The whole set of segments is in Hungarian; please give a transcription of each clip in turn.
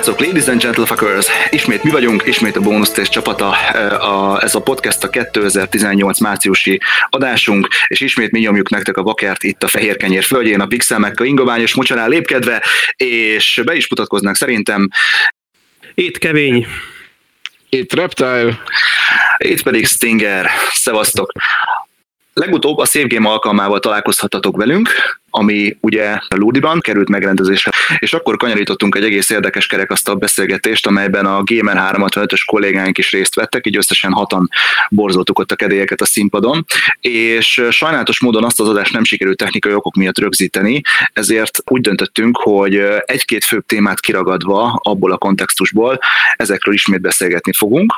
Srácok, ladies and gentlefuckers! Ismét mi vagyunk, ismét a Bónusz Test csapata. A, ez a podcast a 2018 márciusi adásunk, és ismét mi nyomjuk nektek a vakert itt a Fehér Kenyér földjén, a Pixelmek a ingoványos mocsarán lépkedve, és be is mutatkoznak szerintem. Itt Kevény. Itt Reptile. Itt pedig Stinger. Szevasztok! Legutóbb a Save Game alkalmával találkozhatatok velünk, ami ugye Ludiban került megrendezésre, és akkor kanyarítottunk egy egész érdekes kerekasztal beszélgetést, amelyben a Gamer 365-ös kollégáink is részt vettek, így összesen hatan borzoltuk ott a kedélyeket a színpadon, és sajnálatos módon azt az adást nem sikerült technikai okok miatt rögzíteni, ezért úgy döntöttünk, hogy egy-két főbb témát kiragadva abból a kontextusból ezekről ismét beszélgetni fogunk,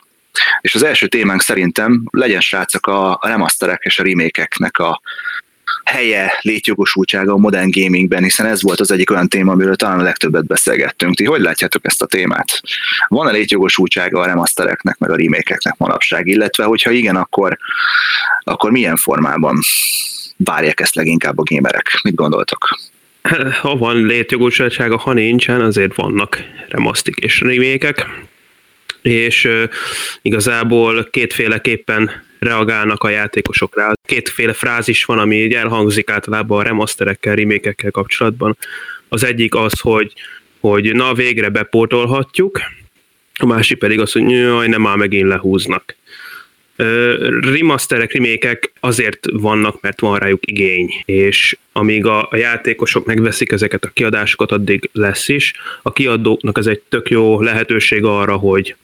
és az első témánk szerintem legyen srácok a, remasterek és a remékeknek a helye, létjogosultsága a modern gamingben, hiszen ez volt az egyik olyan téma, amiről talán a legtöbbet beszélgettünk. Ti hogy látjátok ezt a témát? Van-e létjogosultsága a remastereknek, meg a remékeknek manapság, illetve hogyha igen, akkor, akkor milyen formában várják ezt leginkább a gamerek? Mit gondoltok? Ha van létjogosultsága, ha nincsen, azért vannak remasztik és remékek és igazából kétféleképpen reagálnak a játékosok rá. Kétféle frázis van, ami így elhangzik általában a remasterekkel, remékekkel kapcsolatban. Az egyik az, hogy, hogy na végre bepótolhatjuk, a másik pedig az, hogy jaj, nem már megint lehúznak. Remasterek, remékek azért vannak, mert van rájuk igény, és amíg a, a játékosok megveszik ezeket a kiadásokat, addig lesz is. A kiadóknak ez egy tök jó lehetőség arra, hogy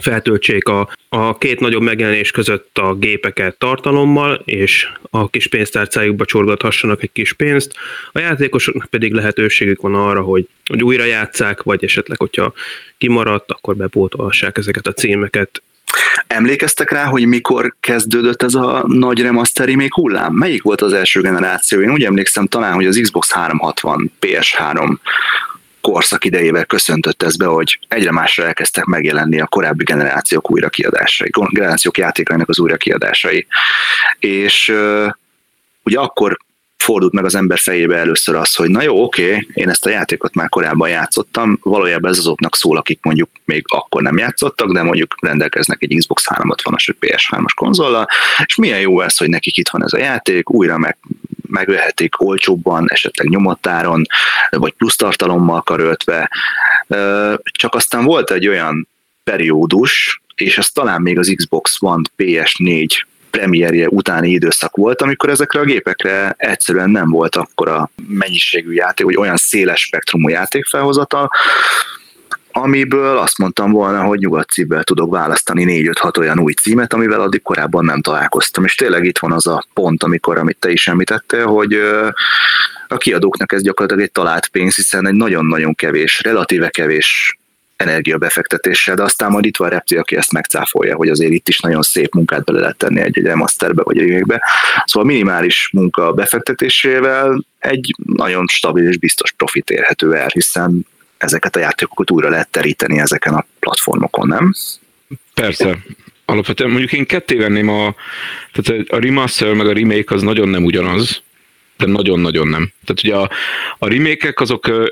feltöltsék a, a két nagyobb megjelenés között a gépeket tartalommal, és a kis pénztárcájukba csorgathassanak egy kis pénzt. A játékosoknak pedig lehetőségük van arra, hogy, hogy újra játszák, vagy esetleg, hogyha kimaradt, akkor bepótolhassák ezeket a címeket. Emlékeztek rá, hogy mikor kezdődött ez a nagy remasteri még hullám? Melyik volt az első generáció? Én úgy emlékszem talán, hogy az Xbox 360, PS3 korszak idejével köszöntött ez be, hogy egyre másra elkezdtek megjelenni a korábbi generációk újrakiadásai, generációk játékainak az újrakiadásai. És ugye akkor fordult meg az ember fejébe először az, hogy na jó, oké, én ezt a játékot már korábban játszottam, valójában ez azoknak szól, akik mondjuk még akkor nem játszottak, de mondjuk rendelkeznek egy Xbox 360-as vagy PS3-as konzollal, és milyen jó ez, hogy nekik itt van ez a játék, újra meg megvehetik olcsóbban, esetleg nyomottáron, vagy plusz tartalommal karöltve. Csak aztán volt egy olyan periódus, és ez talán még az Xbox One PS4 premierje utáni időszak volt, amikor ezekre a gépekre egyszerűen nem volt akkora mennyiségű játék, vagy olyan széles spektrumú játékfelhozata, amiből azt mondtam volna, hogy nyugodt szívvel tudok választani 4-5-6 olyan új címet, amivel addig korábban nem találkoztam. És tényleg itt van az a pont, amikor, amit te is említettél, hogy a kiadóknak ez gyakorlatilag egy talált pénz, hiszen egy nagyon-nagyon kevés, relatíve kevés energiabefektetéssel, de aztán majd itt van Repti, aki ezt megcáfolja, hogy azért itt is nagyon szép munkát bele lehet tenni egy, egy masterbe vagy évekbe. Szóval minimális munka befektetésével egy nagyon stabil és biztos profit érhető el, hiszen ezeket a játékokat újra lehet teríteni ezeken a platformokon, nem? Persze. Alapvetően mondjuk én ketté venném a, tehát a remaster meg a remake az nagyon nem ugyanaz, de nagyon-nagyon nem. Tehát ugye a, a remake azok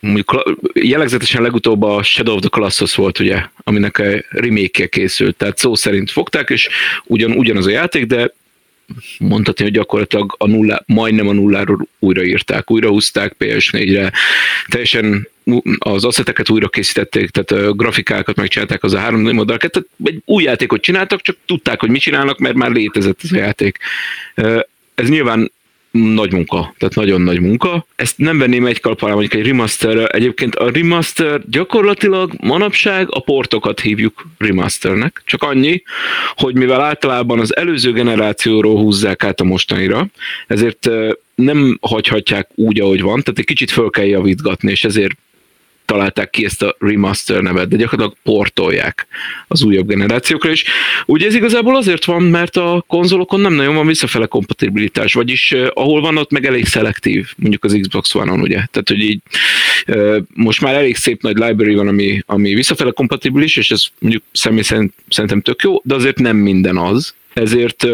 mondjuk jellegzetesen legutóbb a Shadow of the Colossus volt, ugye, aminek a remake készült, tehát szó szerint fogták, és ugyan, ugyanaz a játék, de mondhatni, hogy gyakorlatilag a nulla, majdnem a nulláról újraírták, újrahúzták PS4-re, teljesen az asszeteket újra készítették, tehát a grafikákat megcsinálták az a 3D modelleket, tehát egy új játékot csináltak, csak tudták, hogy mit csinálnak, mert már létezett ez a játék. Ez nyilván nagy munka, tehát nagyon nagy munka. Ezt nem venném egy kalap alá mondjuk egy remaster Egyébként a remaster gyakorlatilag manapság a portokat hívjuk remasternek. Csak annyi, hogy mivel általában az előző generációról húzzák át a mostanira, ezért nem hagyhatják úgy, ahogy van, tehát egy kicsit föl kell javítgatni, és ezért találták ki ezt a remaster nevet, de gyakorlatilag portolják az újabb generációkra is. Ugye ez igazából azért van, mert a konzolokon nem nagyon van visszafele kompatibilitás, vagyis ahol van, ott meg elég szelektív, mondjuk az Xbox One-on, ugye. Tehát, hogy így most már elég szép nagy library van, ami, ami visszafele kompatibilis, és ez mondjuk személy szerint, szerintem tök jó, de azért nem minden az. Ezért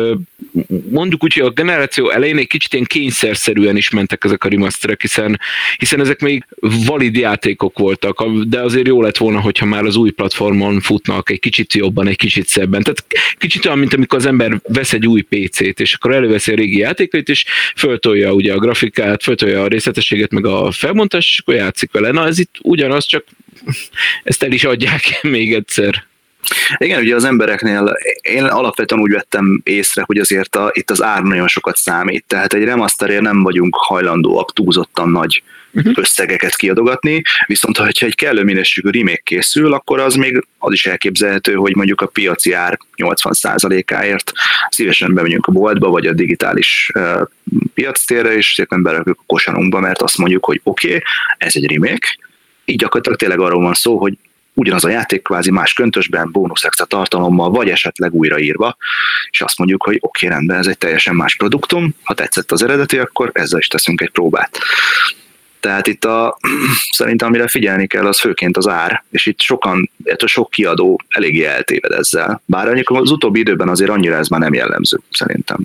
mondjuk úgy, hogy a generáció elején egy kicsit ilyen kényszerszerűen is mentek ezek a remasterek, hiszen, hiszen ezek még valid játékok voltak, de azért jó lett volna, hogyha már az új platformon futnak egy kicsit jobban, egy kicsit szebben. Tehát kicsit olyan, mint amikor az ember vesz egy új PC-t, és akkor előveszi a régi játékait, és föltolja ugye a grafikát, föltolja a részletességet, meg a felmontást, és akkor játszik vele. Na ez itt ugyanaz, csak ezt el is adják még egyszer. Igen, ugye az embereknél én alapvetően úgy vettem észre, hogy azért a, itt az ár nagyon sokat számít. Tehát egy remasterért nem vagyunk hajlandóak túlzottan nagy uh-huh. összegeket kiadogatni, viszont ha egy kellő minőségű remake készül, akkor az még az is elképzelhető, hogy mondjuk a piaci ár 80%-áért szívesen bemegyünk a boltba, vagy a digitális uh, piactérre, és szépen berakjuk a kosarunkba, mert azt mondjuk, hogy oké, okay, ez egy remake, így gyakorlatilag tényleg arról van szó, hogy ugyanaz a játék kvázi más köntösben, bónusz extra tartalommal, vagy esetleg újraírva, és azt mondjuk, hogy oké, okay, rendben, ez egy teljesen más produktum, ha tetszett az eredeti, akkor ezzel is teszünk egy próbát. Tehát itt a, szerintem amire figyelni kell, az főként az ár, és itt sokan, ettől sok kiadó eléggé eltéved ezzel. Bár az utóbbi időben azért annyira ez már nem jellemző, szerintem.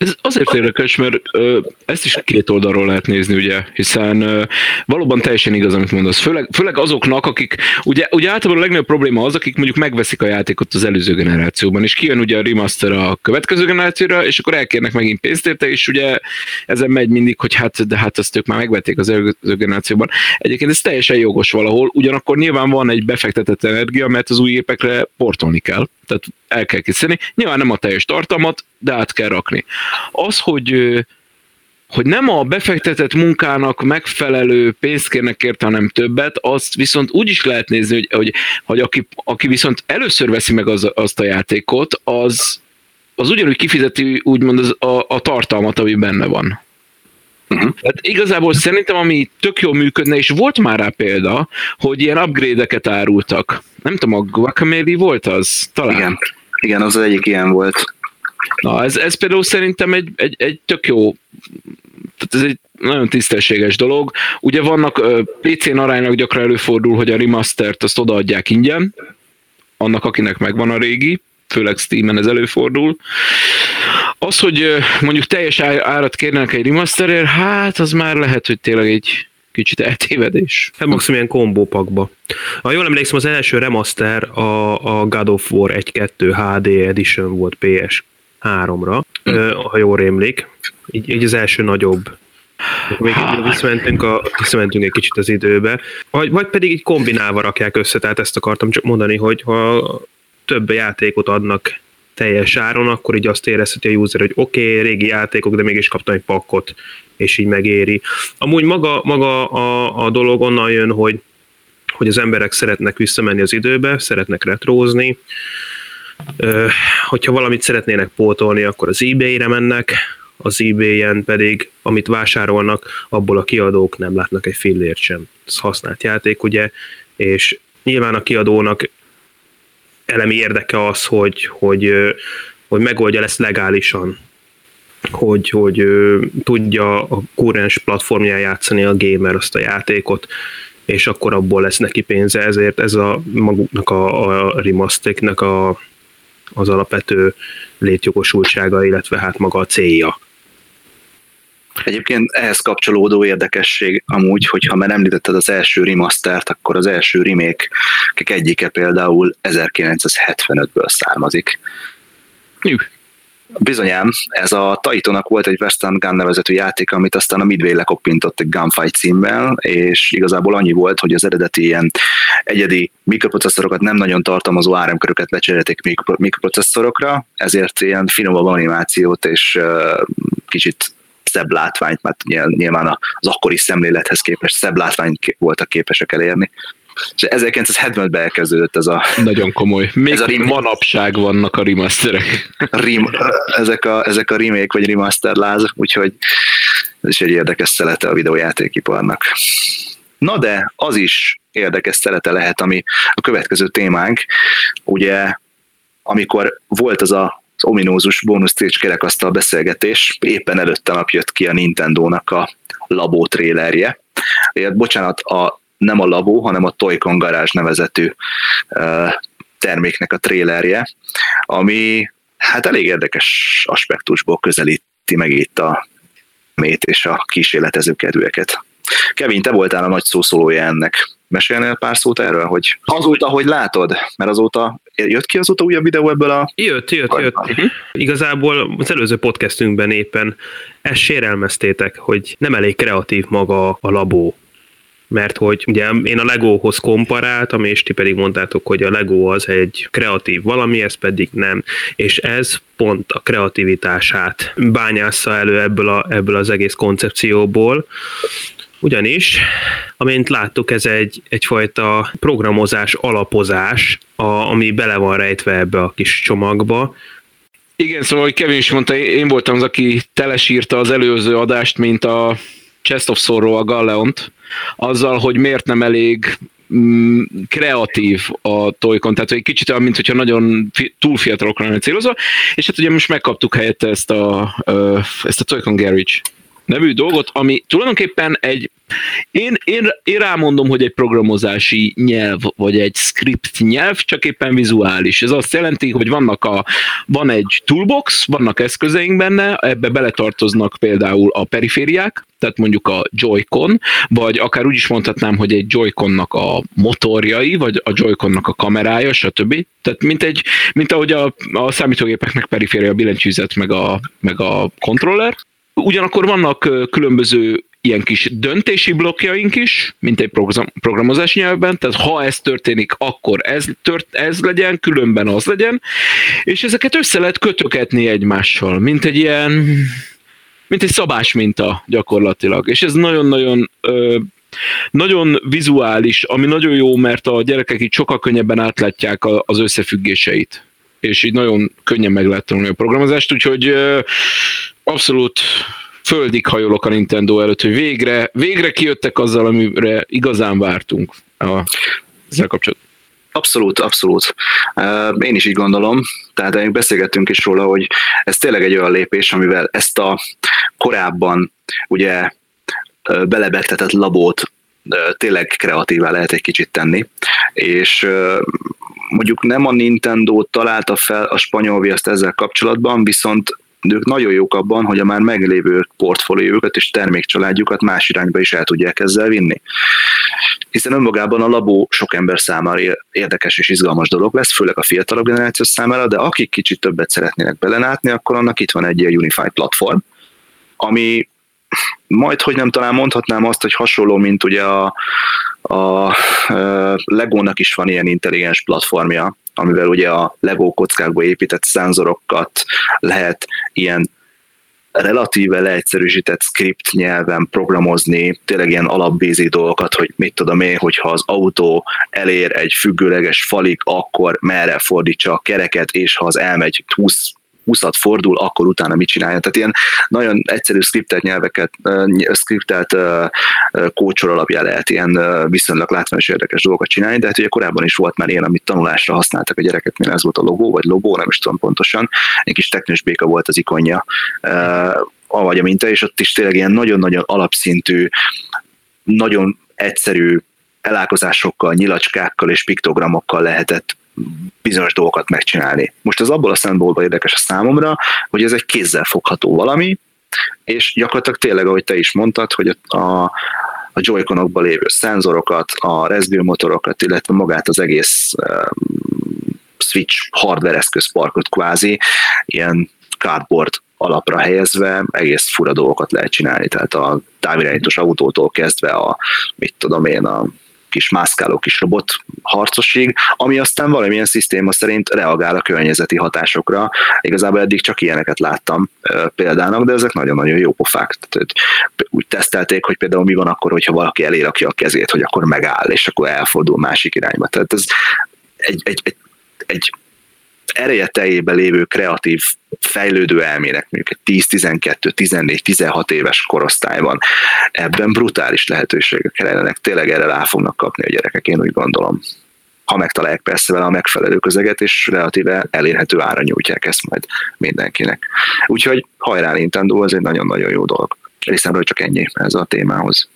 Ez azért érdekes, mert ö, ezt is két oldalról lehet nézni, ugye, hiszen ö, valóban teljesen igaz, amit mondasz. Főleg, főleg azoknak, akik, ugye, ugye általában a legnagyobb probléma az, akik mondjuk megveszik a játékot az előző generációban, és kijön ugye a remaster a következő generációra, és akkor elkérnek megint pénzt érte, és ugye ezen megy mindig, hogy hát, de hát azt ők már megvették az előző generációban. Egyébként ez teljesen jogos valahol, ugyanakkor nyilván van egy befektetett energia, mert az új épekre portolni kell tehát el kell készíteni. Nyilván nem a teljes tartalmat, de át kell rakni. Az, hogy hogy nem a befektetett munkának megfelelő pénzt kérnek érte, hanem többet, azt viszont úgy is lehet nézni, hogy, hogy, hogy aki, aki viszont először veszi meg az, azt a játékot, az, az ugyanúgy kifizeti úgymond az, a, a tartalmat, ami benne van. Uh-huh. Tehát igazából szerintem, ami tök jól működne, és volt már rá példa, hogy ilyen upgrade-eket árultak. Nem tudom, a Guacamele volt az? Talán. Igen, Igen az, az egyik ilyen volt. Na, ez, ez például szerintem egy, egy, egy tök jó tehát ez egy nagyon tisztességes dolog. Ugye vannak PC-n aránylag gyakran előfordul, hogy a remastert azt odaadják ingyen, annak, akinek megvan a régi, főleg Steam-en ez előfordul. Az, hogy mondjuk teljes árat kérnek egy remasterért, hát az már lehet, hogy tényleg egy kicsit eltévedés. Hát maximum ilyen kombópakba. Ha jól emlékszem, az első remaster a, a God of War 1-2 HD Edition volt PS 3-ra, hm. ha jól rémlik. Így, így az első nagyobb még visszamentünk, a, visszamentünk egy kicsit az időbe, vagy, vagy pedig így kombinálva rakják össze, tehát ezt akartam csak mondani, hogy ha több játékot adnak teljes áron, akkor így azt érezheti a user, hogy oké, okay, régi játékok, de mégis kaptam egy pakkot, és így megéri. Amúgy maga, maga a, a dolog onnan jön, hogy, hogy az emberek szeretnek visszamenni az időbe, szeretnek retrózni, hogyha valamit szeretnének pótolni, akkor az eBay-re mennek, az eBay-en pedig, amit vásárolnak, abból a kiadók nem látnak egy fillért sem. Ez használt játék, ugye, és nyilván a kiadónak elemi érdeke az, hogy, hogy, hogy megoldja ezt legálisan, hogy, hogy tudja a kurrens platformján játszani a gamer azt a játékot, és akkor abból lesz neki pénze, ezért ez a maguknak a, a remasternek a, az alapvető létjogosultsága, illetve hát maga a célja. Egyébként ehhez kapcsolódó érdekesség amúgy, hogyha már említetted az első remastert, akkor az első remake egyike például 1975-ből származik. Jú. Bizonyám, ez a Taitonak volt egy Western Gun nevezetű játék, amit aztán a Midway lekoppintott egy Gunfight címmel, és igazából annyi volt, hogy az eredeti ilyen egyedi mikroprocesszorokat nem nagyon tartalmazó áramköröket lecserélték mikroprocesszorokra, ezért ilyen finomabb animációt és kicsit szebb látványt, mert nyilván az akkori szemlélethez képest szebb látványt voltak képesek elérni. És 1970-ben elkezdődött ez a... Nagyon komoly. Még ez a rim- manapság vannak a remasterek. Rim, ezek, a, ezek a remake vagy remaster láz, úgyhogy ez is egy érdekes szelete a videójátékiparnak. Na de az is érdekes szelete lehet, ami a következő témánk, ugye amikor volt az a ominózus bónusz stage kerekasztal beszélgetés, éppen előtte nap jött ki a Nintendo-nak a Labo trélerje. Bocsánat, a, nem a Labo, hanem a Toy-Con Garage nevezetű uh, terméknek a trélerje, ami hát elég érdekes aspektusból közelíti meg itt a mét és a kísérletező kedveket. Kevin, te voltál a nagy szószólója ennek. Mesélnél pár szót erről, hogy azóta, hogy látod, mert azóta jött ki azóta újabb videó ebből a... Jött, jött, jött. Uh-huh. Igazából az előző podcastünkben éppen ezt sérelmeztétek, hogy nem elég kreatív maga a labó mert hogy ugye én a Legóhoz komparáltam, és ti pedig mondtátok, hogy a Lego az egy kreatív valami, ez pedig nem, és ez pont a kreativitását bányásza elő ebből, a, ebből az egész koncepcióból, ugyanis, amint láttuk, ez egy, egyfajta programozás, alapozás, a, ami bele van rejtve ebbe a kis csomagba, igen, szóval, hogy Kevin is mondta, én voltam az, aki telesírta az előző adást, mint a Chest of Sorrow a Galleont, azzal, hogy miért nem elég mm, kreatív a Toykon, tehát egy kicsit olyan, mint hogyha nagyon fi, túl fiatalokra lenne célozva, és hát ugye most megkaptuk helyette ezt a, ezt a Toykon Garage nevű dolgot, ami tulajdonképpen egy, én, én, én rámondom, hogy egy programozási nyelv, vagy egy script nyelv, csak éppen vizuális. Ez azt jelenti, hogy vannak a, van egy toolbox, vannak eszközeink benne, ebbe beletartoznak például a perifériák, tehát mondjuk a Joy-Con, vagy akár úgy is mondhatnám, hogy egy Joy-Connak a motorjai, vagy a Joy-Connak a kamerája, stb. Tehát mint, egy, mint ahogy a, a számítógépeknek periféria a billentyűzet, meg a, meg a controller, Ugyanakkor vannak különböző ilyen kis döntési blokkjaink is, mint egy programozási nyelvben, tehát ha ez történik, akkor ez, tört, ez legyen, különben az legyen, és ezeket össze lehet kötöketni egymással, mint egy ilyen, mint egy szabás minta gyakorlatilag, és ez nagyon-nagyon nagyon vizuális, ami nagyon jó, mert a gyerekek így sokkal könnyebben átlátják az összefüggéseit. És így nagyon könnyen meg lehet tanulni a programozást, úgyhogy abszolút földig hajolok a Nintendo előtt, hogy végre, végre kijöttek azzal, amire igazán vártunk a, ezzel kapcsolatban. Abszolút, abszolút. Én is így gondolom, tehát beszélgettünk is róla, hogy ez tényleg egy olyan lépés, amivel ezt a korábban ugye belebegtetett labót tényleg kreatívá lehet egy kicsit tenni, és mondjuk nem a Nintendo találta fel a spanyol viaszt ezzel kapcsolatban, viszont ők nagyon jók abban, hogy a már meglévő portfóliójukat és termékcsaládjukat más irányba is el tudják ezzel vinni. Hiszen önmagában a labó sok ember számára érdekes és izgalmas dolog lesz, főleg a fiatalabb generáció számára, de akik kicsit többet szeretnének belenátni, akkor annak itt van egy ilyen Unified platform, ami majd, hogy nem talán mondhatnám azt, hogy hasonló, mint ugye a, a, a Legónak is van ilyen intelligens platformja, amivel ugye a Lego kockákba épített szenzorokat lehet ilyen relatíve leegyszerűsített script nyelven programozni, tényleg ilyen alapbézi dolgokat, hogy mit tudom én, hogyha az autó elér egy függőleges falig, akkor merre fordítsa a kereket, és ha az elmegy 20 20 fordul, akkor utána mit csinálja. Tehát ilyen nagyon egyszerű skriptelt nyelveket, skriptelt kócsor alapján lehet ilyen viszonylag látványos érdekes dolgokat csinálni, de hát ugye korábban is volt már ilyen, amit tanulásra használtak a gyerekeknél, ez volt a logó, vagy logó, nem is tudom pontosan, egy kis teknős béka volt az ikonja, vagy a minta, és ott is tényleg ilyen nagyon-nagyon alapszintű, nagyon egyszerű elálkozásokkal, nyilacskákkal és piktogramokkal lehetett bizonyos dolgokat megcsinálni. Most ez abból a szempontból érdekes a számomra, hogy ez egy kézzel fogható valami, és gyakorlatilag tényleg, ahogy te is mondtad, hogy a, a joy lévő szenzorokat, a rezgő motorokat, illetve magát az egész uh, Switch hardware eszközparkot kvázi ilyen cardboard alapra helyezve egész fura dolgokat lehet csinálni, tehát a távirányítós autótól kezdve a, mit tudom én, a kis mászkáló kis robot harcosig, ami aztán valamilyen szisztéma szerint reagál a környezeti hatásokra. Igazából eddig csak ilyeneket láttam példának, de ezek nagyon-nagyon jó pofák. Tehát, úgy tesztelték, hogy például mi van akkor, hogyha valaki elérakja a kezét, hogy akkor megáll, és akkor elfordul másik irányba. Tehát ez egy, egy, egy, egy ereje teljében lévő kreatív fejlődő elmének, mondjuk egy 10, 12, 14, 16 éves korosztályban, ebben brutális lehetőségek kellenek, tényleg erre rá fognak kapni a gyerekek, én úgy gondolom. Ha megtalálják persze vele a megfelelő közeget, és relatíve elérhető ára nyújtják ezt majd mindenkinek. Úgyhogy hajrá Nintendo, az egy nagyon-nagyon jó dolog. Részemről csak ennyi ez a témához.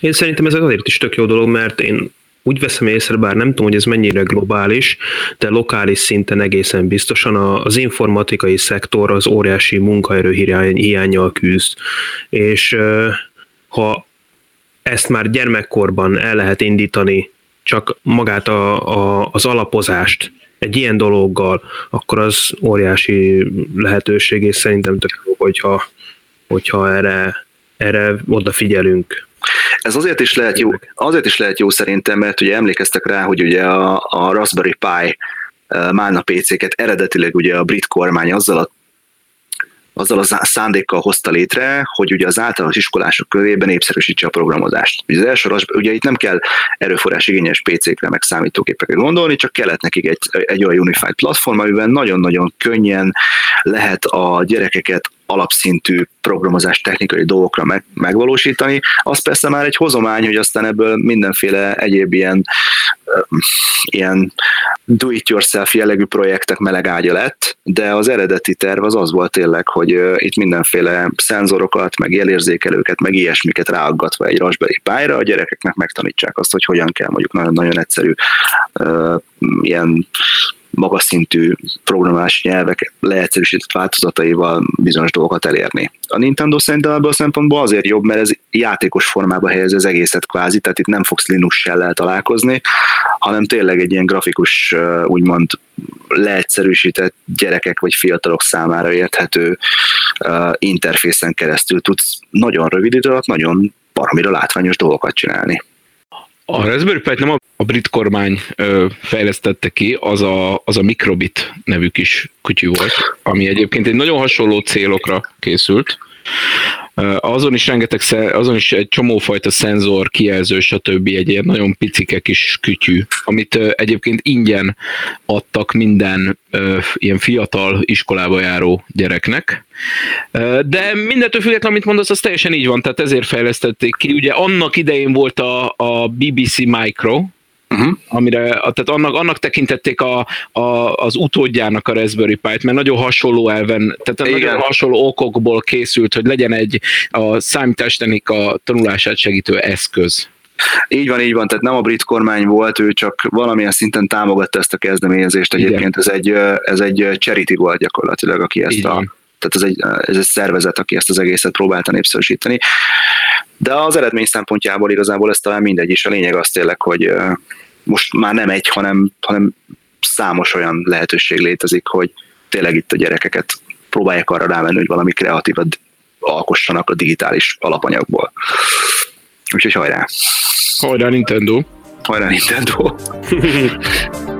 Én szerintem ez azért is tök jó dolog, mert én úgy veszem észre, bár nem tudom, hogy ez mennyire globális, de lokális szinten egészen biztosan az informatikai szektor az óriási munkaerő hiányjal küzd. És ha ezt már gyermekkorban el lehet indítani, csak magát a, a, az alapozást egy ilyen dologgal, akkor az óriási lehetőség, és szerintem tök jó, hogyha, hogyha erre, erre odafigyelünk. Ez azért is lehet jó, azért is lehet jó szerintem, mert ugye emlékeztek rá, hogy ugye a, a Raspberry Pi Málna PC-ket eredetileg ugye a brit kormány azzal a azzal a szándékkal hozta létre, hogy ugye az általános iskolások körében népszerűsítse a programozást. Ugye, az első, ugye itt nem kell erőforrás igényes PC-kre, meg számítógépekre gondolni, csak kellett nekik egy, egy olyan unified platform, amiben nagyon-nagyon könnyen lehet a gyerekeket alapszintű programozás technikai dolgokra meg, megvalósítani. Az persze már egy hozomány, hogy aztán ebből mindenféle egyéb ilyen, ilyen do-it-yourself jellegű projektek melegágya lett, de az eredeti terv az az volt tényleg, hogy itt mindenféle szenzorokat, meg jelérzékelőket, meg ilyesmiket ráaggatva egy Raspberry Pi-ra a gyerekeknek megtanítsák azt, hogy hogyan kell mondjuk nagyon-nagyon egyszerű ilyen magas szintű programálási nyelvek leegyszerűsített változataival bizonyos dolgokat elérni. A Nintendo szerintem ebből a szempontból azért jobb, mert ez játékos formába helyez az egészet kvázi, tehát itt nem fogsz linux shell találkozni, hanem tényleg egy ilyen grafikus, úgymond leegyszerűsített gyerekek vagy fiatalok számára érthető interfészen keresztül tudsz nagyon rövid idő alatt nagyon baromira látványos dolgokat csinálni. A Raspberry Pi nem a, brit kormány fejlesztette ki, az a, az a Microbit nevű kis kutyú volt, ami egyébként egy nagyon hasonló célokra készült. Azon is rengeteg, azon is egy csomófajta szenzor, kijelző, stb. egy ilyen nagyon picike kis kütyű, amit egyébként ingyen adtak minden ilyen fiatal iskolába járó gyereknek. De mindentől függetlenül, amit mondasz, az teljesen így van, tehát ezért fejlesztették ki. Ugye annak idején volt a, a BBC Micro, Uh-huh. amire, tehát annak, annak tekintették a, a, az utódjának a Raspberry Pi-t, mert nagyon hasonló elven, tehát Igen. nagyon hasonló okokból készült, hogy legyen egy a a tanulását segítő eszköz. Így van, így van, tehát nem a brit kormány volt, ő csak valamilyen szinten támogatta ezt a kezdeményezést. Egyébként ez egy, ez egy charity volt gyakorlatilag, aki ezt a, tehát ez egy, ez egy szervezet, aki ezt az egészet próbálta népszerűsíteni. De az eredmény szempontjából igazából ez talán mindegy is. A lényeg az tényleg, hogy most már nem egy, hanem, hanem számos olyan lehetőség létezik, hogy tényleg itt a gyerekeket próbálják arra rávenni, hogy valami kreatívat alkossanak a digitális alapanyagból. Úgyhogy hajrá! Hajrá Nintendo! Hajrá Nintendo!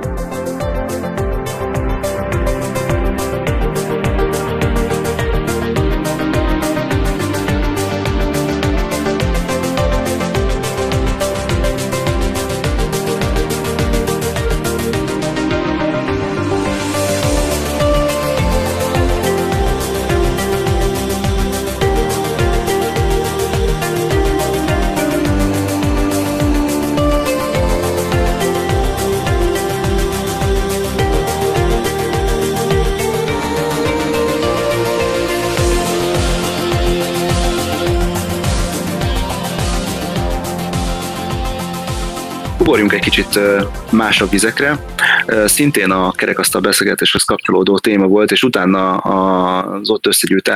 ugorjunk egy kicsit másabb vizekre. Szintén a kerekasztal beszélgetéshez kapcsolódó téma volt, és utána az ott összegyűjt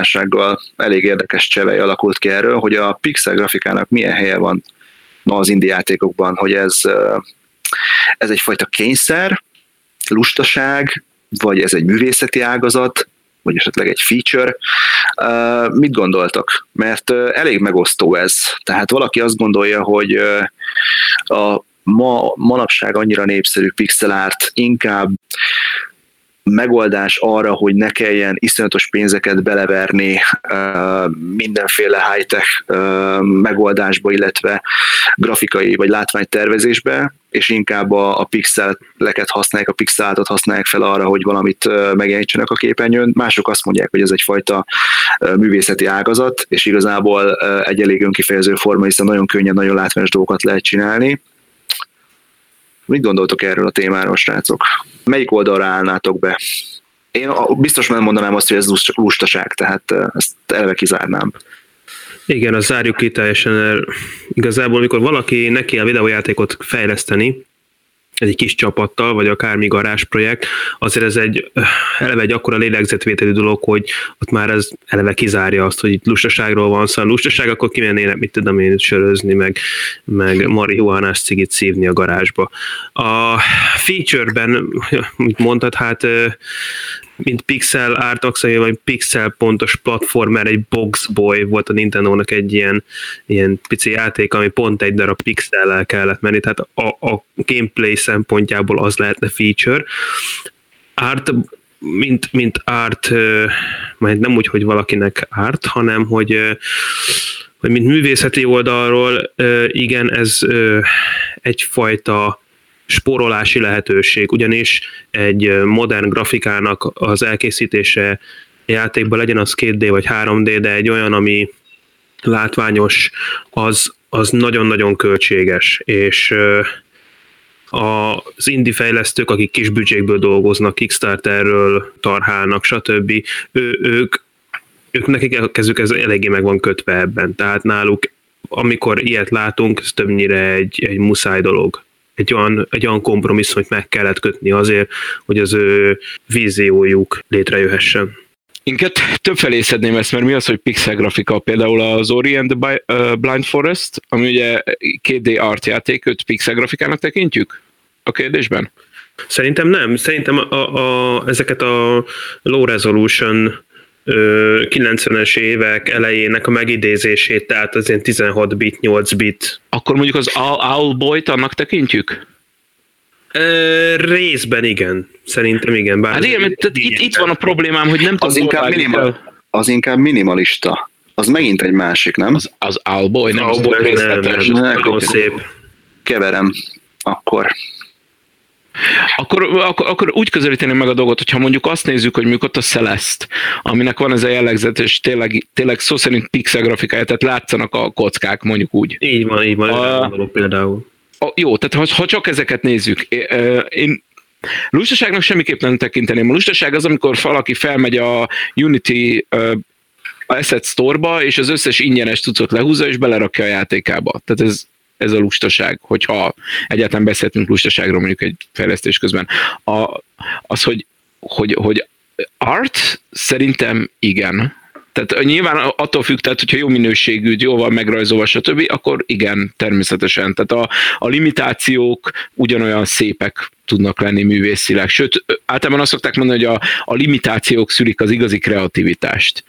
elég érdekes csevej alakult ki erről, hogy a pixel grafikának milyen helye van ma az indi játékokban, hogy ez, ez egyfajta kényszer, lustaság, vagy ez egy művészeti ágazat, vagy esetleg egy feature. Mit gondoltak? Mert elég megosztó ez. Tehát valaki azt gondolja, hogy a ma, manapság annyira népszerű pixel art inkább megoldás arra, hogy ne kelljen iszonyatos pénzeket beleverni uh, mindenféle high-tech uh, megoldásba, illetve grafikai vagy látványtervezésbe, és inkább a, a pixeleket használják, a pixelátot használják fel arra, hogy valamit uh, megjelenítsenek a képernyőn. Mások azt mondják, hogy ez egyfajta művészeti ágazat, és igazából egy elég önkifejező forma, hiszen nagyon könnyen, nagyon látványos dolgokat lehet csinálni, Mit gondoltok erről a témáról, srácok? Melyik oldalra állnátok be? Én biztos nem mondanám azt, hogy ez lustaság, tehát ezt eleve kizárnám. Igen, az zárjuk ki teljesen. Igazából, amikor valaki neki a videójátékot fejleszteni, egy kis csapattal, vagy akár még projekt, azért ez egy eleve egy akkora lélegzetvételi dolog, hogy ott már ez eleve kizárja azt, hogy itt lustaságról van szó. Lustaság, akkor kimennének, mit tudom én, sörözni, meg, meg marihuánás cigit szívni a garázsba. A feature-ben, mondtad, hát mint pixel art vagy pixel pontos platformer, egy Boxboy volt a Nintendo-nak egy ilyen, ilyen pici játék, ami pont egy darab pixellel kellett menni, tehát a, a gameplay szempontjából az lehetne feature. Art mint, mint art, majd nem úgy, hogy valakinek art, hanem hogy, hogy mint művészeti oldalról, igen, ez egyfajta spórolási lehetőség, ugyanis egy modern grafikának az elkészítése játékban legyen az 2D vagy 3D, de egy olyan, ami látványos, az, az nagyon-nagyon költséges, és az indie fejlesztők, akik kis büdzsékből dolgoznak, Kickstarterről tarhálnak, stb. Ő, ők, ők nekik a kezük ez eléggé meg van kötve ebben, tehát náluk amikor ilyet látunk, ez többnyire egy, egy muszáj dolog egy olyan, egy olyan kompromisszum, hogy meg kellett kötni azért, hogy az ő víziójuk létrejöhessen. Én több felé szedném ezt, mert mi az, hogy pixel grafika? Például az Ori and the Blind Forest, ami ugye 2D art játék, őt pixel grafikának tekintjük a kérdésben? Szerintem nem. Szerintem a, a, ezeket a low resolution 90-es évek elejének a megidézését, tehát az ilyen 16 bit, 8 bit. Akkor mondjuk az Owlboy-t annak tekintjük? Ö, részben igen. Szerintem igen. Bár hát igen, mert tehát itt, itt van a problémám, hogy nem az inkább, minimal, az inkább minimalista. Az megint egy másik, nem? Az, az Owlboy, nem az, az nem, nem, nem, nem, szép. Keverem. Akkor akkor, akkor, akkor úgy közelíteném meg a dolgot, hogyha mondjuk azt nézzük, hogy mondjuk ott a Celeste, aminek van ez a jellegzet, és tényleg, tényleg szó szerint pixel grafikája, tehát látszanak a kockák, mondjuk úgy. Így van, így van, a, például. A, jó, tehát ha, ha csak ezeket nézzük, én lustaságnak semmiképp nem tekinteném. A lustaság az, amikor valaki felmegy a Unity Asset Store-ba, és az összes ingyenes cuccot lehúzza, és belerakja a játékába. Tehát ez, ez a lustaság, hogyha egyáltalán beszéltünk lustaságról mondjuk egy fejlesztés közben. A, az, hogy, hogy, hogy art szerintem igen, tehát nyilván attól függ, tehát hogyha jó minőségű, jól van megrajzolva, stb., akkor igen, természetesen. Tehát a, a limitációk ugyanolyan szépek tudnak lenni művészileg. Sőt, általában azt szokták mondani, hogy a, a limitációk szülik az igazi kreativitást.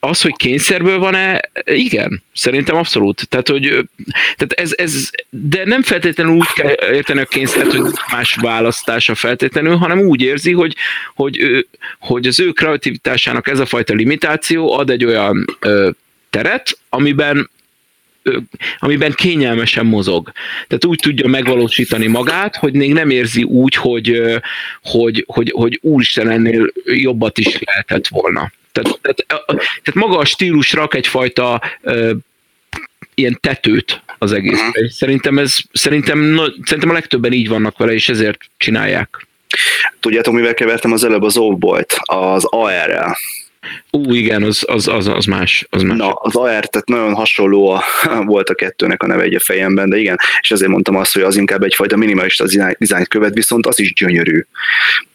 Az, hogy kényszerből van-e, igen, szerintem abszolút. Tehát, hogy, tehát ez, ez, de nem feltétlenül úgy kell érteni a kényszert, hogy más választása feltétlenül, hanem úgy érzi, hogy, hogy, hogy az ő kreativitásának ez a fajta limitáció ad egy olyan teret, amiben amiben kényelmesen mozog. Tehát úgy tudja megvalósítani magát, hogy még nem érzi úgy, hogy, hogy, hogy, hogy úristen ennél jobbat is lehetett volna. Tehát, tehát, tehát maga a stílus rak egyfajta uh, ilyen tetőt az egész. Uh-huh. Szerintem ez, szerintem, no, szerintem a legtöbben így vannak vele, és ezért csinálják. Tudjátok, mivel kevertem az előbb az Oldboy-t? Az AR-rel. Ú, igen, az, az, az, az más. Az más. Na, az AR, tehát nagyon hasonló a, volt a kettőnek a neve egy a fejemben, de igen, és ezért mondtam azt, hogy az inkább egyfajta minimalista dizájn követ, viszont az is gyönyörű.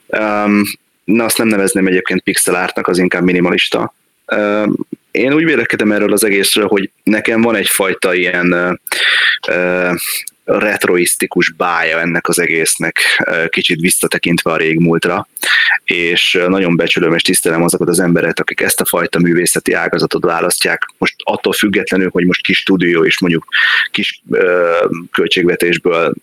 Um, na, azt nem nevezném egyébként pixel artnak, az inkább minimalista. Um, én úgy vélekedem erről az egészről, hogy nekem van egyfajta ilyen uh, uh, retroisztikus bája ennek az egésznek, kicsit visszatekintve a régmúltra, és nagyon becsülöm és tisztelem azokat az embereket, akik ezt a fajta művészeti ágazatot választják, most attól függetlenül, hogy most kis stúdió és mondjuk kis ö, költségvetésből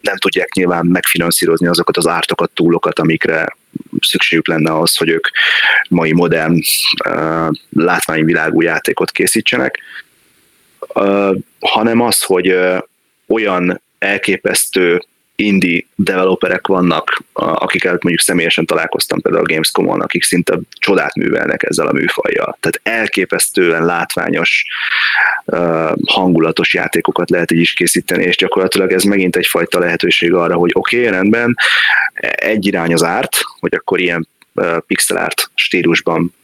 nem tudják nyilván megfinanszírozni azokat az ártokat, túlokat, amikre szükségük lenne ahhoz, hogy ők mai modern uh, látványvilágú játékot készítsenek, uh, hanem az, hogy olyan elképesztő indie developerek vannak, akikkel mondjuk személyesen találkoztam például a Gamescom-on, akik szinte csodát művelnek ezzel a műfajjal. Tehát elképesztően látványos, hangulatos játékokat lehet így is készíteni, és gyakorlatilag ez megint egyfajta lehetőség arra, hogy oké, okay, rendben, egy irány az árt, hogy akkor ilyen pixel art stílusban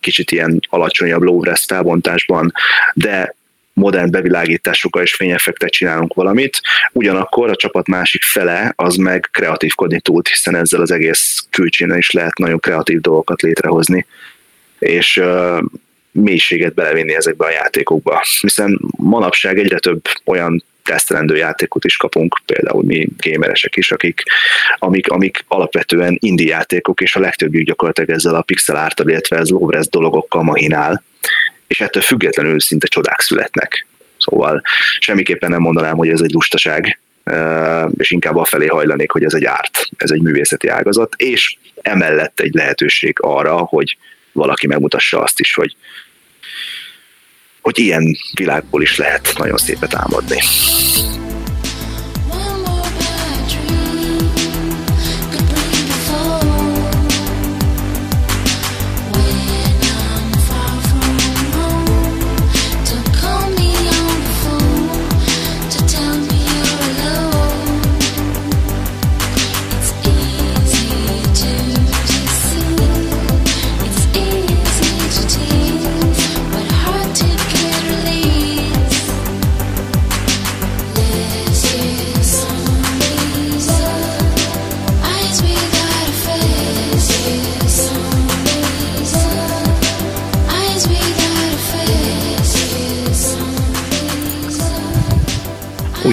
kicsit ilyen alacsonyabb low felbontásban, de modern bevilágításokkal és fényeffektet csinálunk valamit, ugyanakkor a csapat másik fele az meg kreatívkodni tud, hiszen ezzel az egész külcsínen is lehet nagyon kreatív dolgokat létrehozni, és uh, mélységet belevinni ezekbe a játékokba. Hiszen manapság egyre több olyan tesztelendő játékot is kapunk, például mi gameresek is, akik, amik, amik alapvetően indie játékok, és a legtöbbjük gyakorlatilag ezzel a pixel ártal, illetve ez low dolgokkal mahinál, és ettől függetlenül szinte csodák születnek. Szóval semmiképpen nem mondanám, hogy ez egy lustaság, és inkább afelé hajlanék, hogy ez egy árt, ez egy művészeti ágazat, és emellett egy lehetőség arra, hogy valaki megmutassa azt is, hogy hogy ilyen világból is lehet nagyon szépet álmodni.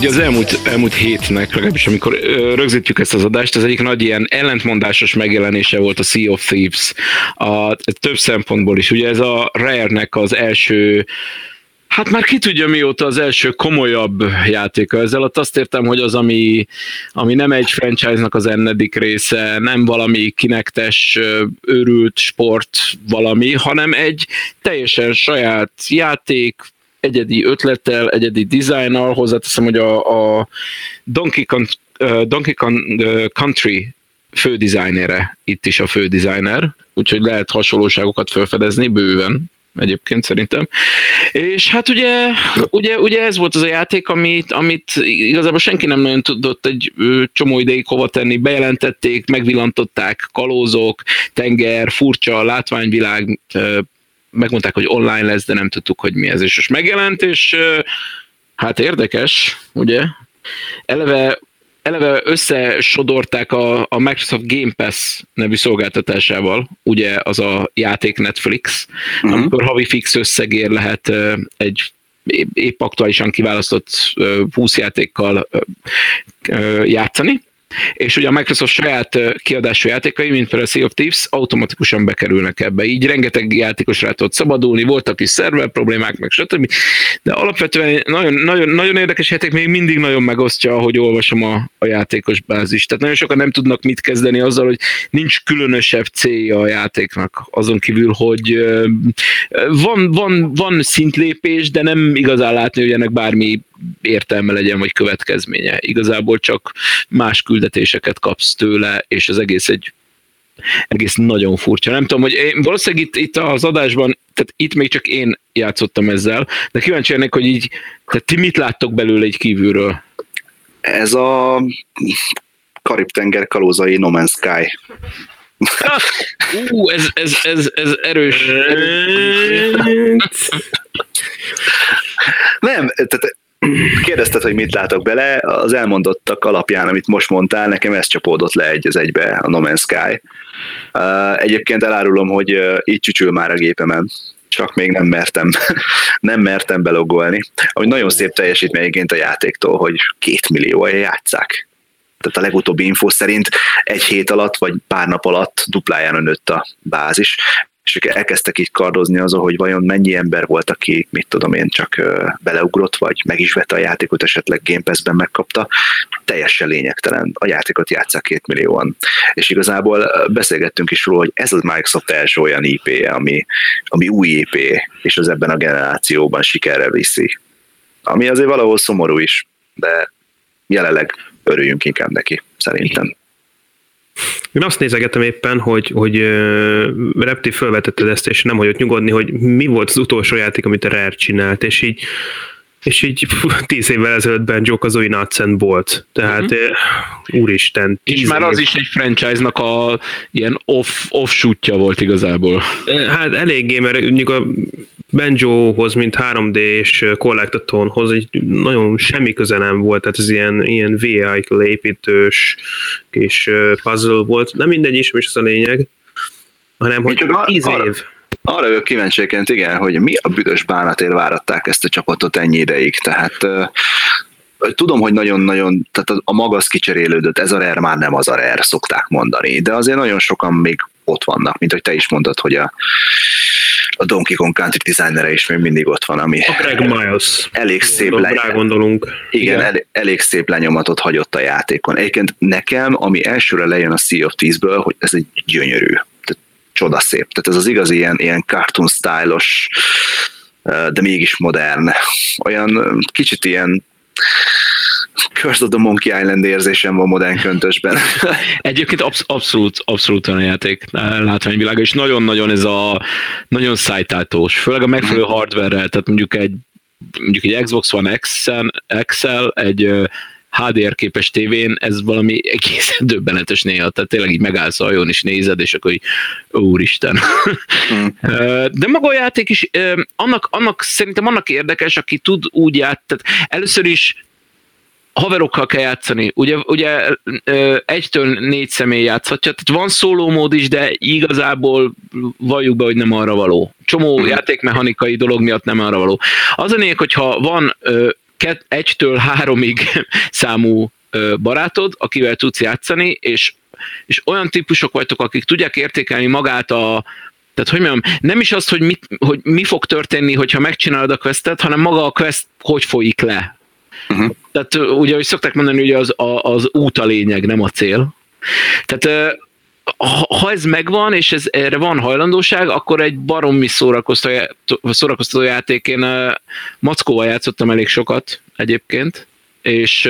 Ugye az elmúlt, elmúlt hétnek, legalábbis amikor rögzítjük ezt az adást, az egyik nagy ilyen ellentmondásos megjelenése volt a Sea of Thieves. A, több szempontból is. Ugye ez a Rare-nek az első Hát már ki tudja mióta az első komolyabb játéka. Ezzel ott azt értem, hogy az, ami, ami nem egy franchise-nak az ennedik része, nem valami kinektes, őrült sport valami, hanem egy teljesen saját játék, egyedi ötlettel, egyedi dizájnnal, hozzáteszem, hogy a, a Donkey, Con, uh, Donkey Con, uh, Country fődizájnere itt is a fődesigner, úgyhogy lehet hasonlóságokat felfedezni bőven egyébként szerintem. És hát ugye, ugye, ugye ez volt az a játék, amit, amit igazából senki nem nagyon tudott egy csomó ideig hova tenni, bejelentették, megvillantották kalózok, tenger, furcsa látványvilág, megmondták, hogy online lesz, de nem tudtuk, hogy mi ez. És most megjelent, és hát érdekes, ugye? Eleve eleve összesodorták a, a Microsoft Game Pass nevű szolgáltatásával, ugye az a játék Netflix, uh-huh. amikor havi fix összegér lehet egy épp aktuálisan kiválasztott 20 játékkal játszani, és ugye a Microsoft saját kiadású játékai, mint például a Sea of Thieves, automatikusan bekerülnek ebbe. Így rengeteg játékos rá tudott szabadulni, voltak is szerver problémák, meg stb. De alapvetően nagyon, nagyon, nagyon érdekes játék, még mindig nagyon megosztja, ahogy olvasom a, a játékos bázis. Tehát nagyon sokan nem tudnak mit kezdeni azzal, hogy nincs különösebb célja a játéknak, azon kívül, hogy van, van, van szintlépés, de nem igazán látni, hogy ennek bármi értelme legyen, vagy következménye. Igazából csak más küldetéseket kapsz tőle, és az egész egy egész nagyon furcsa. Nem tudom, hogy én, valószínűleg itt, itt az adásban, tehát itt még csak én játszottam ezzel, de kíváncsi ennek, hogy így, tehát ti mit láttok belőle egy kívülről? Ez a Karib-tenger kalózai No Man's Sky. Ú, ez, ez, ez, ez erős. Nem, tehát Kérdezted, hogy mit látok bele, az elmondottak alapján, amit most mondtál, nekem ez csapódott le egy az egybe a No Man's Sky. Egyébként elárulom, hogy így csücsül már a gépemen, csak még nem mertem, nem mertem belogolni. Ami nagyon szép teljesítmény egyébként a játéktól, hogy két millió játszák. Tehát a legutóbbi info szerint egy hét alatt, vagy pár nap alatt duplájára nőtt a bázis és ők elkezdtek így kardozni azon, hogy vajon mennyi ember volt, aki, mit tudom én, csak beleugrott, vagy meg is vette a játékot, esetleg Game Pass-ben megkapta. Teljesen lényegtelen. A játékot játszák két millióan. És igazából beszélgettünk is róla, hogy ez az Microsoft első olyan IP, ami, ami új IP, és az ebben a generációban sikerre viszi. Ami azért valahol szomorú is, de jelenleg örüljünk inkább neki, szerintem. Én azt nézegetem éppen, hogy, hogy Repti felvetette ezt, és nem hagyott nyugodni, hogy mi volt az utolsó játék, amit a Rare csinált, és így és így tíz évvel ezelőtt Banjo az új Natsen volt. Tehát uh-huh. úristen. És már év. az is egy franchise-nak a ilyen off, offshootja volt igazából. Hát eléggé, mert mondjuk a Banjohoz, mint 3D-s Collectatonhoz egy nagyon semmi köze nem volt, tehát ez ilyen, ilyen vehicle építős kis puzzle volt. Nem mindegy is, és az a lényeg, hanem hogy csak 10 arra, év. Arra ők kíváncsiként, igen, hogy mi a büdös bánatért váratták ezt a csapatot ennyi ideig, tehát tudom, hogy nagyon-nagyon, tehát a magasz kicserélődött, ez a rare már nem az a rare, szokták mondani, de azért nagyon sokan még ott vannak, mint hogy te is mondtad, hogy a, a Donkey Kong Country designere is még mindig ott van, ami a Greg Miles. elég szép Rá gondolunk. Igen, igen. El, elég szép lenyomatot hagyott a játékon. Egyébként nekem, ami elsőre lejön a Sea of Thieves-ből, hogy ez egy gyönyörű, csodaszép. Tehát ez az igazi ilyen, ilyen cartoon stylos, de mégis modern. Olyan kicsit ilyen Curse of the Monkey Island érzésem van modern köntösben. Egyébként absz- abszolút, abszolút a játék látványvilága, és nagyon-nagyon ez a nagyon szájtátós, főleg a megfelelő mm. hardware-rel, tehát mondjuk egy mondjuk egy Xbox One Excel, Excel egy HDR képes tévén ez valami egészen döbbenetes néha, tehát tényleg így megállsz a hajón és nézed, és akkor így, úristen. Mm. De maga a játék is, annak, annak szerintem annak érdekes, aki tud úgy ját, tehát először is haverokkal kell játszani. Ugye, ugye egytől négy személy játszhatja, tehát van szóló mód is, de igazából valljuk be, hogy nem arra való. Csomó mm. játékmechanikai dolog miatt nem arra való. Az a lényeg, hogyha van egytől háromig számú barátod, akivel tudsz játszani, és, és olyan típusok vagytok, akik tudják értékelni magát a, tehát hogy mondjam, nem is az, hogy, mit, hogy mi fog történni, hogyha megcsinálod a questet, hanem maga a quest hogy folyik le. Uh-huh. Tehát ugye, hogy szokták mondani, hogy az, az út a lényeg, nem a cél. Tehát ha ez megvan, és ez, erre van hajlandóság, akkor egy baromi szórakoztató, szórakoztató játék. Én Mackóval játszottam elég sokat egyébként, és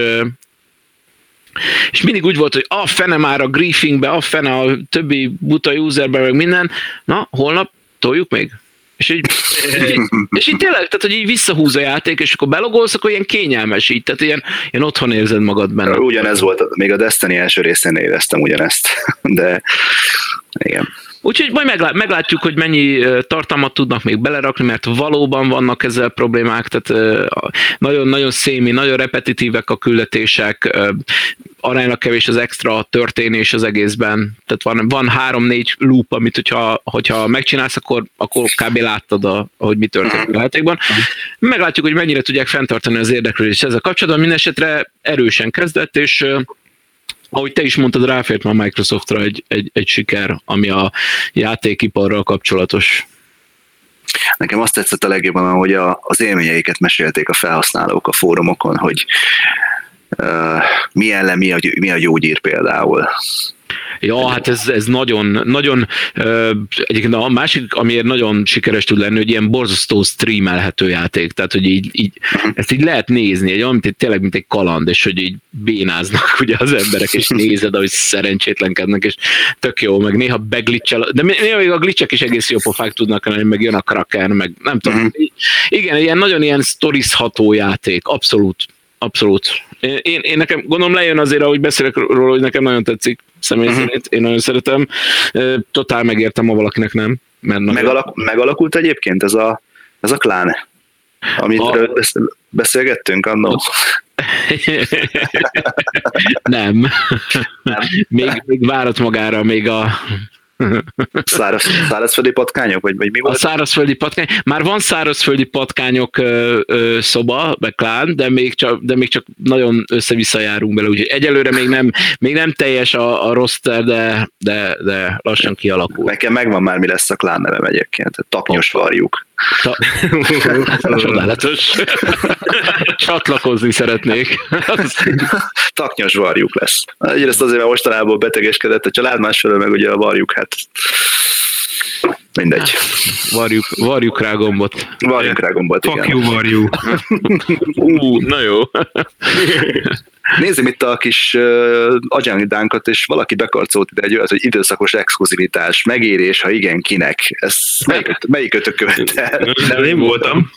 és mindig úgy volt, hogy a fene már a griefingbe, a fene a többi buta userbe, meg minden, na, holnap toljuk még. És így, és így tényleg, tehát hogy így visszahúz a játék, és akkor belogolsz, akkor ilyen kényelmes így, tehát ilyen, ilyen otthon érzed magad benne. Ugyanez volt, még a Destiny első részén éreztem ugyanezt, de igen. Úgyhogy majd meglát, meglátjuk, hogy mennyi tartalmat tudnak még belerakni, mert valóban vannak ezzel problémák, tehát nagyon-nagyon szémi, nagyon repetitívek a küldetések, aránylag kevés az extra történés az egészben. Tehát van, van három-négy loop, amit hogyha, hogyha megcsinálsz, akkor, akkor kb. láttad, a, hogy mi történik a játékban. Meglátjuk, hogy mennyire tudják fenntartani az érdeklődést ezzel kapcsolatban. Minden esetre erősen kezdett, és ahogy te is mondtad, ráfért már Microsoftra egy, egy, egy siker, ami a játékiparral kapcsolatos. Nekem azt tetszett a legjobban, hogy a, az élményeiket mesélték a felhasználók a fórumokon, hogy uh, milyen le, mi a, mi a gyógyír például. Ja, hát ez, ez nagyon, nagyon, egyébként a másik, amiért nagyon sikeres tud lenni, hogy ilyen borzasztó streamelhető játék, tehát hogy így, így ezt így lehet nézni, egy olyan, mint egy, tényleg mint egy kaland, és hogy így bénáznak ugye az emberek, és nézed, ahogy szerencsétlenkednek, és tök jó, meg néha beglitchel, de néha még a glitchek is egész jó pofák tudnak lenni, meg jön a kraken, meg nem tudom. Uh-huh. Igen, ilyen nagyon ilyen sztorizható játék, abszolút, abszolút. Én, én nekem gondolom lejön azért, ahogy beszélek róla, hogy nekem nagyon tetszik személy uh-huh. szerint, én nagyon szeretem. Totál megértem, ha valakinek nem. Mert Megalak, megalakult egyébként ez a, ez a klán, amit a... beszélgettünk annól? nem. nem. Még, még várat magára még a Száraz, szárazföldi patkányok, vagy, vagy mi volt? A szárazföldi patkány. Már van szárazföldi patkányok ö, ö, szoba, meg klán, de még, csak, de még csak nagyon össze-vissza járunk bele, úgyhogy egyelőre még nem, még nem teljes a, a roster, de, de, de lassan kialakul. Nekem megvan már, mi lesz a klán nevem egyébként. Taknyos varjuk. Ta- Csodálatos. Csatlakozni szeretnék. Taknyos varjuk lesz. Egyrészt azért, mert mostanában betegeskedett a család, másfelől meg ugye a varjuk, hát mindegy. Varjuk, varjuk rá gombot. Varjuk rá gombot, Fuck igen. you, varjú. Ú, na jó. Nézzem itt a kis uh, agendánkat, és valaki bekarcolt ide egy olyat, hogy időszakos exkluzivitás, megérés, ha igen, kinek. Ez melyik, melyik ötök követte? Nem, én voltam.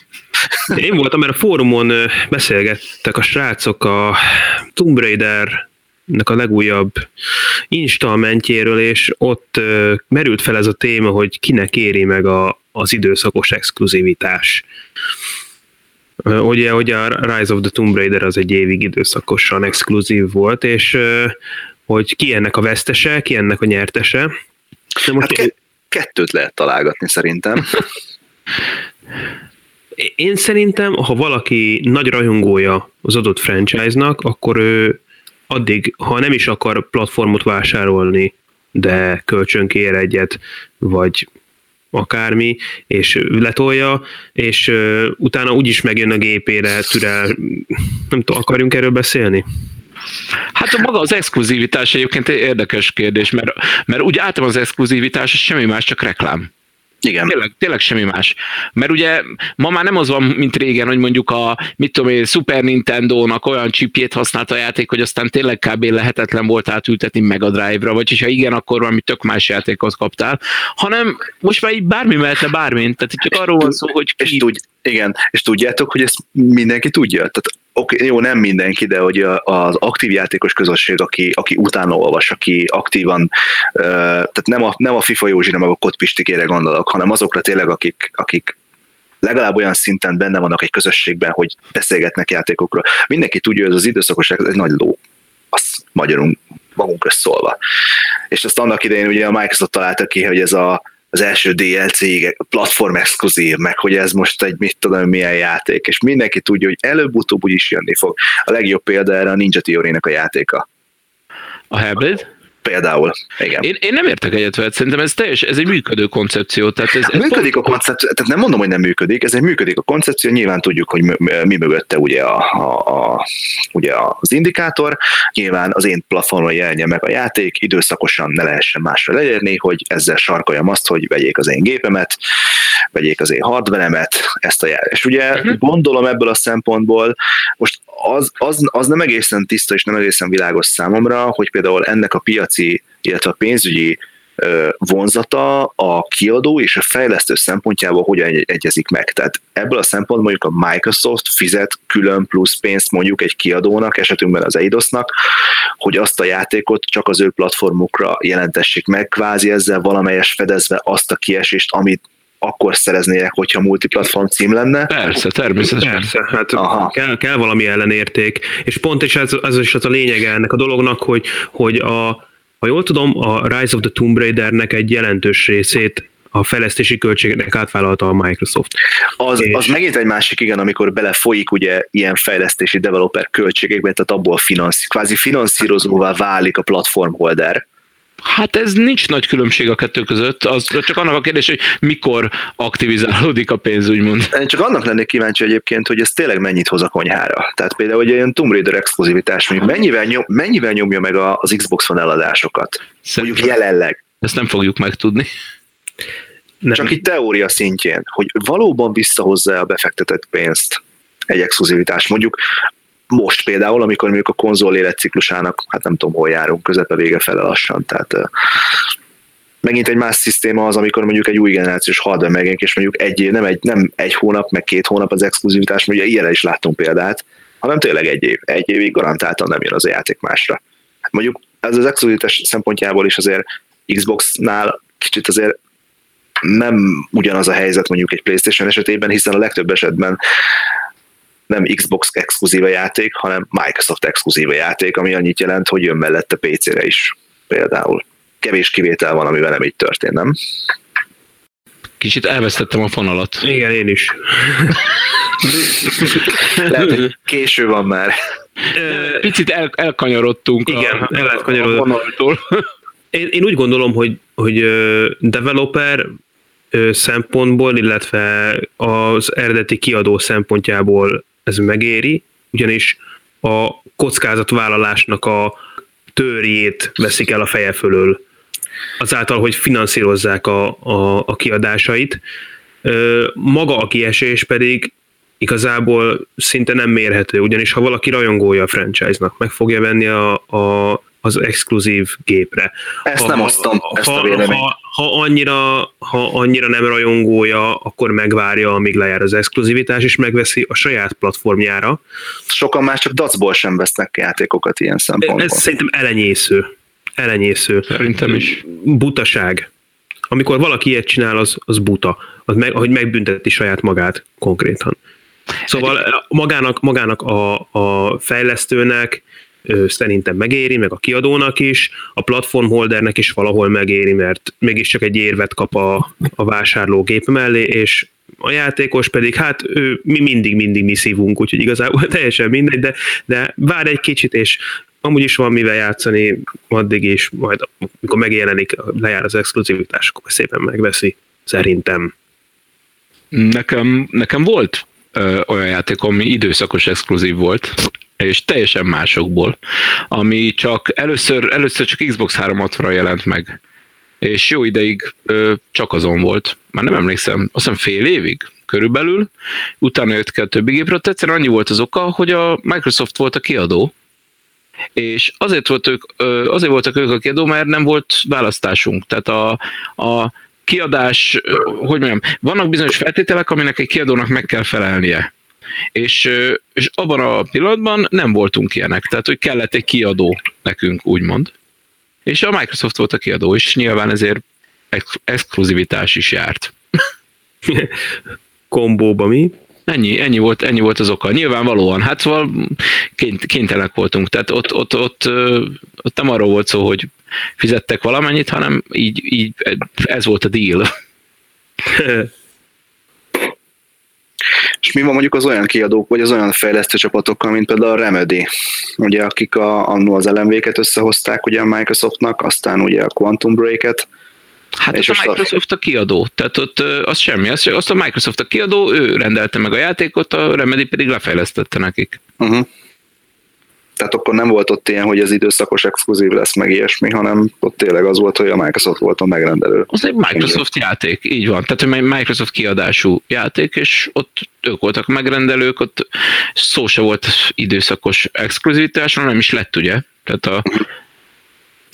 Én voltam, mert a fórumon beszélgettek a srácok a Tomb Raider a legújabb installmentjéről, és ott merült fel ez a téma, hogy kinek éri meg a, az időszakos exkluzivitás. Ugye, hogy a Rise of the Tomb Raider az egy évig időszakosan exkluzív volt, és hogy ki ennek a vesztese, ki ennek a nyertese. De most Hát ke- kettőt lehet találgatni szerintem. Én szerintem, ha valaki nagy rajongója az adott franchise-nak, akkor ő addig, ha nem is akar platformot vásárolni, de kölcsön kér egyet, vagy akármi, és letolja, és ö, utána úgyis megjön a gépére, türel, nem tudom, akarjunk erről beszélni? Hát a maga az exkluzivitás egyébként egy érdekes kérdés, mert, mert úgy általában az exkluzivitás az semmi más, csak reklám. Igen. Tényleg, tényleg semmi más. Mert ugye ma már nem az van, mint régen, hogy mondjuk a, mit tudom én, Super Nintendo-nak olyan chipjét használt a játék, hogy aztán tényleg kb. lehetetlen volt átültetni Mega Drive-ra, vagy ha igen, akkor valami tök más játékot kaptál, hanem most már így bármi mehetne bármint, tehát itt csak arról van szó, hogy És ki, tudj, igen, és tudjátok, hogy ezt mindenki tudja. Tehát oké, jó, nem mindenki, de hogy az aktív játékos közösség, aki, aki utána olvas, aki aktívan, tehát nem a, nem a FIFA Józsira, meg a Kotpistikére gondolok, hanem azokra tényleg, akik, akik legalább olyan szinten benne vannak egy közösségben, hogy beszélgetnek játékokról. Mindenki tudja, hogy ez az időszakos ez egy nagy ló. Az magyarul magunkra szólva. És ezt annak idején ugye a Microsoft találta ki, hogy ez a, az első DLC platform exkluzív, meg hogy ez most egy mit tudom milyen játék, és mindenki tudja, hogy előbb-utóbb úgyis jönni fog. A legjobb példa erre a Ninja Theory-nek a játéka. a Hellblade. Például. Igen. Én, én nem értek egyet veled, szerintem ez teljes, ez egy működő koncepció. Tehát ez, ez Működik a koncepció, tehát nem mondom, hogy nem működik, ez egy működik a koncepció, nyilván tudjuk, hogy mi- mögötte ugye, a, a, a, ugye az indikátor, nyilván az én platformon jelenjen meg a játék, időszakosan ne lehessen másra leérni, hogy ezzel sarkoljam azt, hogy vegyék az én gépemet, vegyék az én hardveremet, ezt a jel. És ugye Mhm. gondolom ebből a szempontból, most az, az, az nem egészen tiszta és nem egészen világos számomra, hogy például ennek a piaci, illetve a pénzügyi vonzata a kiadó és a fejlesztő szempontjából hogyan egy- egyezik meg. Tehát ebből a szempontból mondjuk a Microsoft fizet külön plusz pénzt mondjuk egy kiadónak, esetünkben az Eidosnak, hogy azt a játékot csak az ő platformukra jelentessék meg, kvázi ezzel valamelyes fedezve azt a kiesést, amit akkor szereznének, hogyha multiplatform cím lenne. Persze, természetesen. Persze, hát Aha. kell, kell valami ellenérték, és pont is ez, ez is az a lényege ennek a dolognak, hogy, hogy a, ha jól tudom, a Rise of the Tomb Raidernek egy jelentős részét a fejlesztési költségeknek átvállalta a Microsoft. Az, És- az megint egy másik, igen, amikor belefolyik ugye ilyen fejlesztési developer költségekbe, tehát abból finansz, kvázi finanszírozóvá válik a platform holder. Hát ez nincs nagy különbség a kettő között, az csak annak a kérdés, hogy mikor aktivizálódik a pénz, úgymond. Én csak annak lennék kíváncsi egyébként, hogy ez tényleg mennyit hoz a konyhára. Tehát például egy ilyen Tomb Raider exkluzivitás, mondjuk mennyivel, nyom, mennyivel nyomja meg az Xbox One eladásokat? Mondjuk Szerintem jelenleg. ezt nem fogjuk megtudni. Nem, Csak itt teória szintjén, hogy valóban visszahozza a befektetett pénzt egy exkluzivitás. Mondjuk most például, amikor mondjuk a konzol életciklusának, hát nem tudom, hol járunk, közepe vége fele lassan, tehát megint egy más szisztéma az, amikor mondjuk egy új generációs hardware megjelenik, és mondjuk egy nem egy, nem egy hónap, meg két hónap az exkluzivitás, ugye ilyenre is láttunk példát, hanem tényleg egy év. Egy évig garantáltan nem jön az a játék másra. Mondjuk ez az exkluzivitás szempontjából is azért Xbox-nál kicsit azért nem ugyanaz a helyzet mondjuk egy PlayStation esetében, hiszen a legtöbb esetben nem Xbox exkluzív a játék, hanem Microsoft exkluzív a játék, ami annyit jelent, hogy jön mellette PC-re is például. Kevés kivétel van, amivel nem így történt, nem? Kicsit elvesztettem a fonalat. Igen, én is. Lehet, hogy késő van már. Picit el, elkanyarodtunk Igen, a, el lehet a vonaltól. Én, én úgy gondolom, hogy, hogy developer szempontból, illetve az eredeti kiadó szempontjából ez megéri, ugyanis a kockázatvállalásnak a törjét veszik el a feje fölől. azáltal, hogy finanszírozzák a, a, a kiadásait. Maga a kiesés pedig igazából szinte nem mérhető, ugyanis ha valaki rajongója a franchise-nak, meg fogja venni a, a, az exkluzív gépre. Ezt ha, nem osztom, ha, ezt a véleményt. Ha, ha, annyira, ha annyira nem rajongója, akkor megvárja, amíg lejár az exkluzivitás, és megveszi a saját platformjára. Sokan már csak dacból sem vesznek játékokat ilyen szempontból. Ez szerintem elenyésző. Elenyésző. Szerintem is. Butaság. Amikor valaki ilyet csinál, az, az buta. Az meg, ahogy megbünteti saját magát konkrétan. Szóval magának, magának a, a fejlesztőnek szerintem megéri, meg a kiadónak is, a platformholdernek is valahol megéri, mert mégiscsak egy érvet kap a, a vásárló gép mellé, és a játékos pedig, hát ő, mi mindig-mindig mi szívunk, úgyhogy igazából teljesen mindegy, de, de vár egy kicsit, és amúgy is van mivel játszani addig is, majd amikor megjelenik, lejár az exkluzivitás, akkor szépen megveszi, szerintem. Nekem, nekem volt ö, olyan játék, ami időszakos exkluzív volt, és teljesen másokból, ami csak először, először csak Xbox 360-ra jelent meg, és jó ideig ö, csak azon volt. Már nem emlékszem, azt hiszem fél évig körülbelül, utána jött ki a többi gépről, egyszerűen annyi volt az oka, hogy a Microsoft volt a kiadó, és azért, volt ők, azért voltak ők a kiadó, mert nem volt választásunk. Tehát a, a kiadás, hogy mondjam, vannak bizonyos feltételek, aminek egy kiadónak meg kell felelnie. És, és abban a pillanatban nem voltunk ilyenek, tehát hogy kellett egy kiadó nekünk, úgymond. És a Microsoft volt a kiadó, és nyilván ezért ex- exkluzivitás is járt. Kombóba mi? Ennyi, ennyi, volt, ennyi volt az oka. Nyilvánvalóan, hát szóval kényt, kénytelenek voltunk. Tehát ott, ott, ott, ott nem arról volt szó, hogy fizettek valamennyit, hanem így, így ez volt a deal. És mi van mondjuk az olyan kiadók, vagy az olyan fejlesztő csapatokkal, mint például a Remedy, ugye, akik a, annó az LMV-ket összehozták ugye a Microsoftnak, aztán ugye a Quantum Break-et, Hát és a Microsoft a kiadó, tehát ott az semmi, az, azt a Microsoft a kiadó, ő rendelte meg a játékot, a Remedy pedig lefejlesztette nekik. Uh-huh. Tehát akkor nem volt ott ilyen, hogy ez időszakos exkluzív lesz, meg ilyesmi, hanem ott tényleg az volt, hogy a Microsoft volt a megrendelő. Az egy Microsoft Igen. játék, így van. Tehát egy Microsoft kiadású játék, és ott ők voltak megrendelők, ott szó se volt időszakos exkluzivitásról, nem is lett, ugye? Tehát a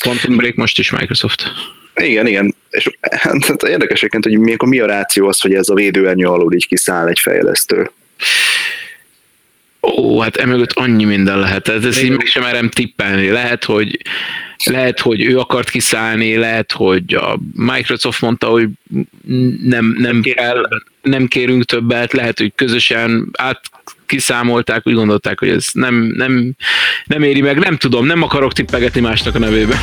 Quantum Break most is Microsoft. Igen, igen. És hát, érdekes egyébként, hogy milyen, mi a ráció az, hogy ez a védőernyő alul így kiszáll egy fejlesztő. Ó, hát emögött annyi minden lehet. Ez, ez így meg sem merem tippelni. Lehet, hogy lehet, hogy ő akart kiszállni, lehet, hogy a Microsoft mondta, hogy nem, nem, kell, nem kérünk többet, lehet, hogy közösen át kiszámolták, úgy gondolták, hogy ez nem, nem, nem éri meg, nem tudom, nem akarok tippegetni másnak a nevébe.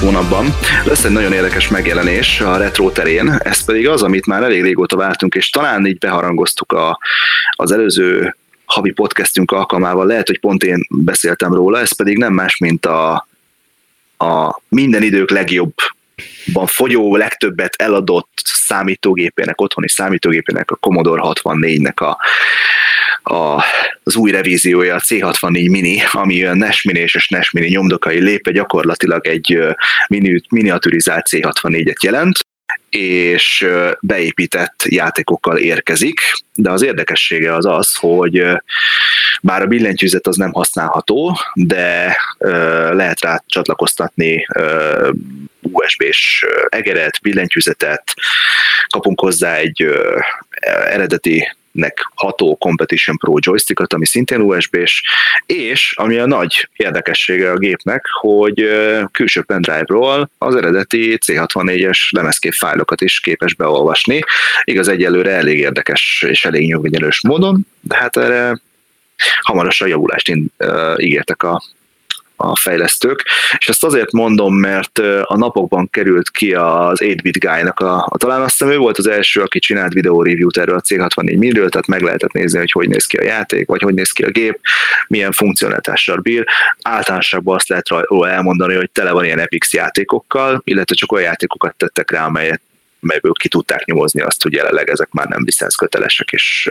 Hónapban. Lesz egy nagyon érdekes megjelenés a retro terén, ez pedig az, amit már elég régóta vártunk, és talán így beharangoztuk a, az előző havi podcastünk alkalmával, lehet, hogy pont én beszéltem róla, ez pedig nem más, mint a, a minden idők legjobb van fogyó, legtöbbet eladott számítógépének, otthoni számítógépének, a Commodore 64-nek a, a, az új revíziója, a C64 Mini, ami a NES Mini és NES Mini nyomdokai lépe gyakorlatilag egy mini, miniaturizált C64-et jelent, és beépített játékokkal érkezik, de az érdekessége az az, hogy bár a billentyűzet az nem használható, de lehet rá csatlakoztatni USB-s egeret, billentyűzetet, kapunk hozzá egy eredeti nek ható Competition Pro joystickot, ami szintén USB-s, és ami a nagy érdekessége a gépnek, hogy külső pendrive-ról az eredeti C64-es lemezkép fájlokat is képes beolvasni. Igaz, egyelőre elég érdekes és elég nyugodnyelős módon, de hát erre hamarosan javulást ígértek a a fejlesztők, és ezt azért mondom, mert a napokban került ki az 8-bit guy-nak a, a talán azt hiszem ő volt az első, aki csinált videó review-t erről a C64 milliről, tehát meg lehetett nézni, hogy hogy néz ki a játék, vagy hogy néz ki a gép, milyen funkcionalitással bír. Általánosságban azt lehet róla elmondani, hogy tele van ilyen Epix játékokkal, illetve csak olyan játékokat tettek rá, amelyet melyből ki tudták nyomozni azt, hogy jelenleg ezek már nem kötelesek, és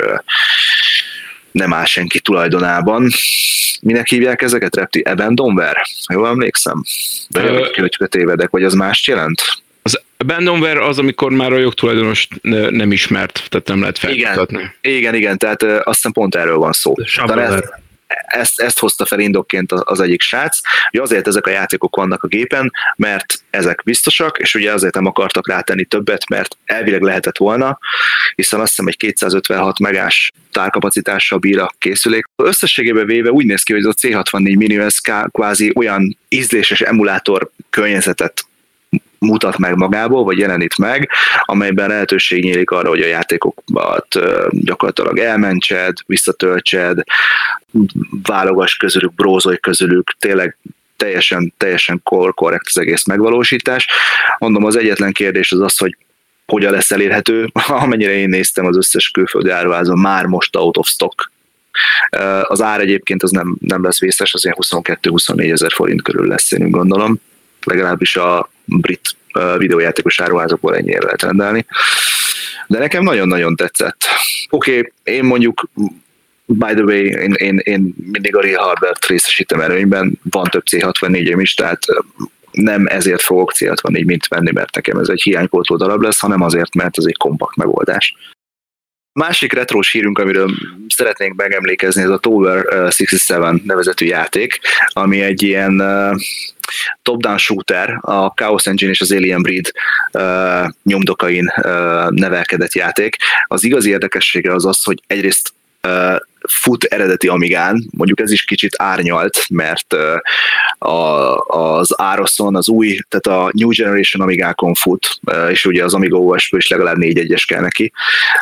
nem áll senki tulajdonában. Minek hívják ezeket? Repti Abandonware? Jól emlékszem? De uh, hogy tévedek, vagy az más jelent? Az abandonware az, amikor már a jogtulajdonos nem ismert, tehát nem lehet felkutatni. Igen, igen, igen, tehát azt hiszem pont erről van szó. Shovelware ezt, ezt hozta fel indokként az egyik srác, hogy azért ezek a játékok vannak a gépen, mert ezek biztosak, és ugye azért nem akartak rátenni többet, mert elvileg lehetett volna, hiszen azt hiszem egy 256 megás tárkapacitással bír a készülék. Összességében véve úgy néz ki, hogy ez a C64 Mini ez kvázi olyan ízléses emulátor környezetet mutat meg magából, vagy jelenít meg, amelyben lehetőség nyílik arra, hogy a játékokat gyakorlatilag elmentsed, visszatöltsed, válogass közülük, brózolj közülük, tényleg teljesen, teljesen korrekt az egész megvalósítás. Mondom, az egyetlen kérdés az az, hogy hogyan lesz elérhető. Amennyire én néztem az összes külföldi áruházon, már most out of stock. Az ár egyébként az nem, nem lesz vészes, az ilyen 22-24 ezer forint körül lesz, én gondolom. Legalábbis a brit videójátékos áruházakból ennyire lehet rendelni. De nekem nagyon-nagyon tetszett. Oké, okay, én mondjuk by the way, én, én, én mindig a Real Hardware-t részesítem előnyben, van több C64-em is, tehát nem ezért fogok C64 mint venni, mert nekem ez egy hiánypótló darab lesz, hanem azért, mert ez egy kompakt megoldás. Másik retrós hírünk, amiről szeretnénk megemlékezni, ez a Tower 67 nevezetű játék, ami egy ilyen top-down shooter, a Chaos Engine és az Alien Breed nyomdokain nevelkedett játék. Az igazi érdekessége az az, hogy egyrészt fut eredeti Amigán, mondjuk ez is kicsit árnyalt, mert a, az Ároszon az új, tehát a New Generation Amigákon fut, és ugye az Amiga os is legalább négy egyes kell neki.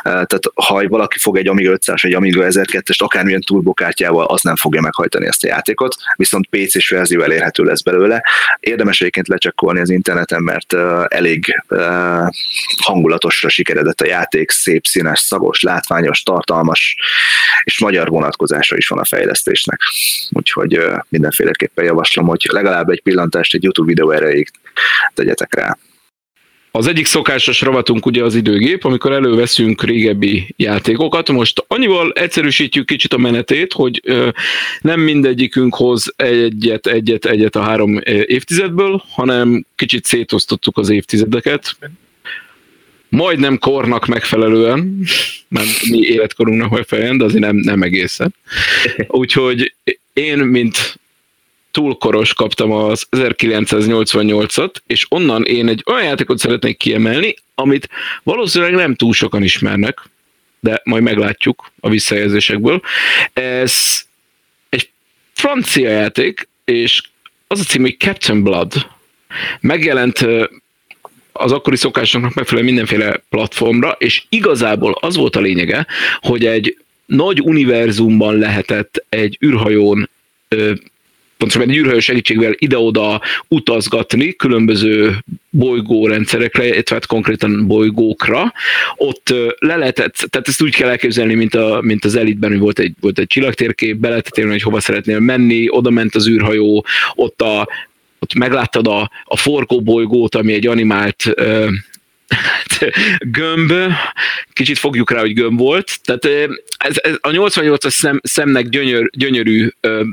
Tehát ha valaki fog egy Amiga 500 egy Amiga 1002-est akármilyen turbokártyával, az nem fogja meghajtani ezt a játékot, viszont PC-s verzió elérhető lesz belőle. Érdemes egyébként lecsekkolni az interneten, mert elég hangulatosra sikeredett a játék, szép, színes, szagos, látványos, tartalmas, és magyar vonatkozása is van a fejlesztésnek. Úgyhogy mindenféleképpen javaslom, hogy legalább egy pillantást egy YouTube videó erejéig tegyetek rá. Az egyik szokásos ravatunk ugye az időgép, amikor előveszünk régebbi játékokat. Most annyival egyszerűsítjük kicsit a menetét, hogy nem mindegyikünk hoz egyet, egyet, egyet a három évtizedből, hanem kicsit szétosztottuk az évtizedeket majdnem kornak megfelelően, nem mi életkorunknak megfelelően, de azért nem, nem egészen. Úgyhogy én, mint túlkoros kaptam az 1988-at, és onnan én egy olyan játékot szeretnék kiemelni, amit valószínűleg nem túl sokan ismernek, de majd meglátjuk a visszajelzésekből. Ez egy francia játék, és az a cím, hogy Captain Blood. Megjelent az akkori szokásoknak megfelelően mindenféle platformra, és igazából az volt a lényege, hogy egy nagy univerzumban lehetett egy űrhajón pontosan egy űrhajó segítségével ide-oda utazgatni különböző bolygórendszerekre, illetve hát konkrétan bolygókra. Ott le lehetett, tehát ezt úgy kell elképzelni, mint, a, mint az elitben, hogy volt egy, volt egy csillagtérkép, be lehetett érni, hogy hova szeretnél menni, oda ment az űrhajó, ott a ott megláttad a, a forgóbolygót, ami egy animált ö, gömb, kicsit fogjuk rá, hogy gömb volt, tehát ez, ez a 88-as szem, szemnek gyönyör, gyönyörű ö,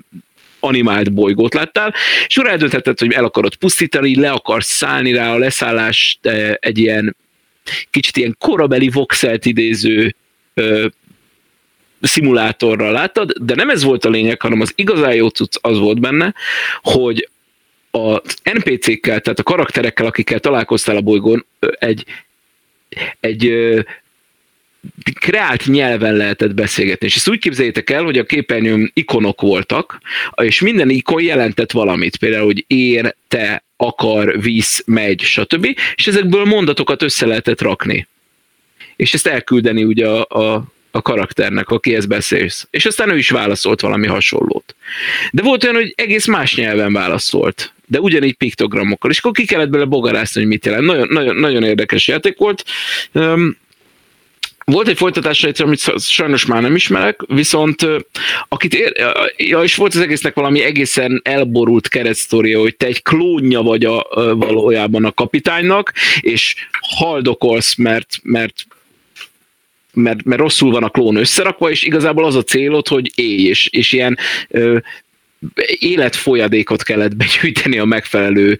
animált bolygót láttál, és újra eldöntheted, hogy el akarod pusztítani, le akarsz szállni rá, a leszállás egy ilyen kicsit ilyen korabeli voxelt idéző ö, szimulátorral láttad, de nem ez volt a lényeg, hanem az igazán jó cucc az volt benne, hogy az NPC-kkel, tehát a karakterekkel, akikkel találkoztál a bolygón, egy, egy kreált nyelven lehetett beszélgetni. És ezt úgy képzeljétek el, hogy a képernyőn ikonok voltak, és minden ikon jelentett valamit. Például, hogy én, te, akar, visz, megy, stb. És ezekből mondatokat össze lehetett rakni. És ezt elküldeni ugye a, a, a karakternek, akihez beszélsz. És aztán ő is válaszolt valami hasonlót. De volt olyan, hogy egész más nyelven válaszolt, de ugyanígy piktogramokkal. És akkor ki kellett bele bogarászni, hogy mit jelent. Nagyon, nagyon, nagyon érdekes játék volt. Um, volt egy folytatása egyszer, amit sajnos már nem ismerek, viszont akit ér, ja, és volt az egésznek valami egészen elborult keresztsztória, hogy te egy klónja vagy a, valójában a kapitánynak, és haldokolsz, mert, mert mert, mert rosszul van a klón összerakva, és igazából az a célod, hogy élj, és, és ilyen ö, életfolyadékot kellett begyűjteni a megfelelő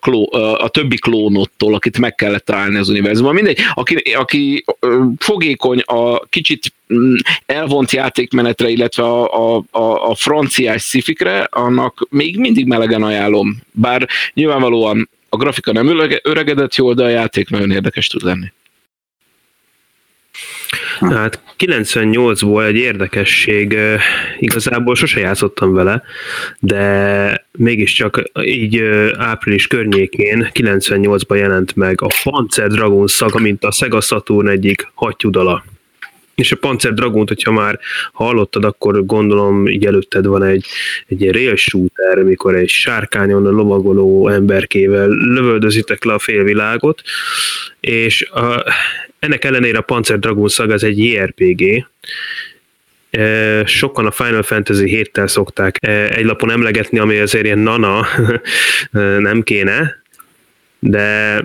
kló, a többi klónottól, akit meg kellett találni az univerzumban. Mindegy, aki, aki fogékony a kicsit mm, elvont játékmenetre, illetve a, a, a, a franciás szifikre, annak még mindig melegen ajánlom. Bár nyilvánvalóan a grafika nem öregedett jól, de a játék nagyon érdekes tud lenni. Hát 98-ból egy érdekesség, igazából sose játszottam vele, de mégiscsak így április környékén 98-ban jelent meg a Panzer Dragon szaga, mint a Sega Saturn egyik hattyudala. És a Panzer Dragont, hogyha már hallottad, akkor gondolom így előtted van egy, egy rail shooter, mikor egy sárkányon a lovagoló emberkével lövöldözitek le a félvilágot, és a, ennek ellenére a Panzer Dragon Saga az egy JRPG, sokan a Final Fantasy 7-tel szokták egy lapon emlegetni, ami azért ilyen nana nem kéne, de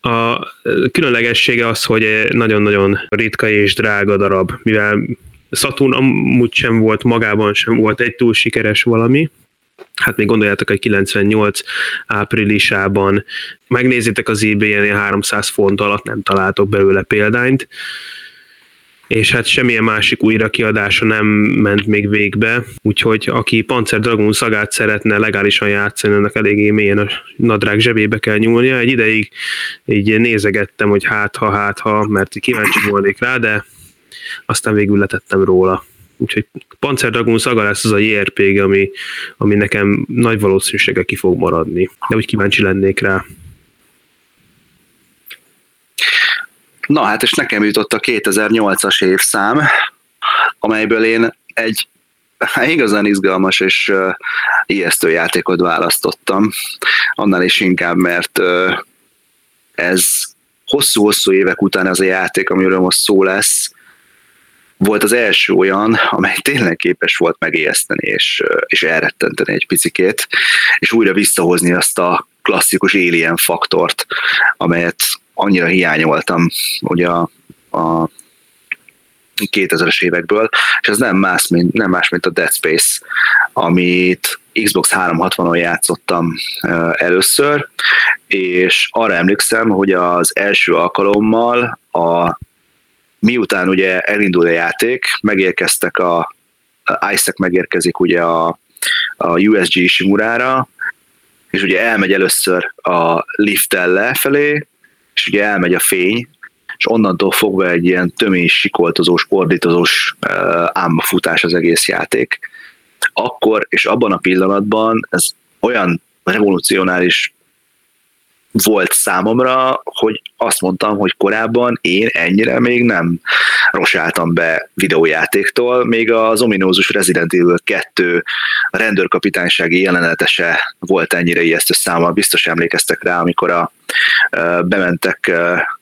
a különlegessége az, hogy nagyon-nagyon ritka és drága darab, mivel Saturn amúgy sem volt, magában sem volt egy túl sikeres valami, hát még gondoljátok, hogy 98 áprilisában megnézitek az ebay-en 300 font alatt nem találtok belőle példányt, és hát semmilyen másik újrakiadása nem ment még végbe, úgyhogy aki Panzer Dragon szagát szeretne legálisan játszani, annak eléggé mélyen a nadrág zsebébe kell nyúlnia. Egy ideig így nézegettem, hogy hát ha, hát ha, mert kíváncsi volnék rá, de aztán végül letettem róla. Úgyhogy Panzer Dragon Saga lesz az a JRPG, ami, ami nekem nagy valószínűséggel ki fog maradni. De úgy kíváncsi lennék rá. Na hát, és nekem jutott a 2008-as évszám, amelyből én egy igazán izgalmas és uh, ijesztő játékot választottam. Annál is inkább, mert uh, ez hosszú-hosszú évek után az a játék, amiről most szó lesz, volt az első olyan, amely tényleg képes volt megijeszteni és, és elrettenteni egy picikét, és újra visszahozni azt a klasszikus alien faktort, amelyet annyira hiányoltam ugye a, a 2000-es évekből, és ez nem más, mint, nem más, mint a Dead Space, amit Xbox 360-on játszottam először, és arra emlékszem, hogy az első alkalommal a miután ugye elindul a játék, megérkeztek a, a Isaac megérkezik ugye a, a USG Simurára, és ugye elmegy először a lifttel lefelé, és ugye elmegy a fény, és onnantól fogva egy ilyen tömény, sikoltozós, ordítozós álmafutás az egész játék. Akkor és abban a pillanatban ez olyan revolucionális volt számomra, hogy azt mondtam, hogy korábban én ennyire még nem rosáltam be videójátéktól, még az ominózus Resident Evil 2 rendőrkapitánysági jelenetese volt ennyire ijesztő számomra, biztos emlékeztek rá, amikor a, bementek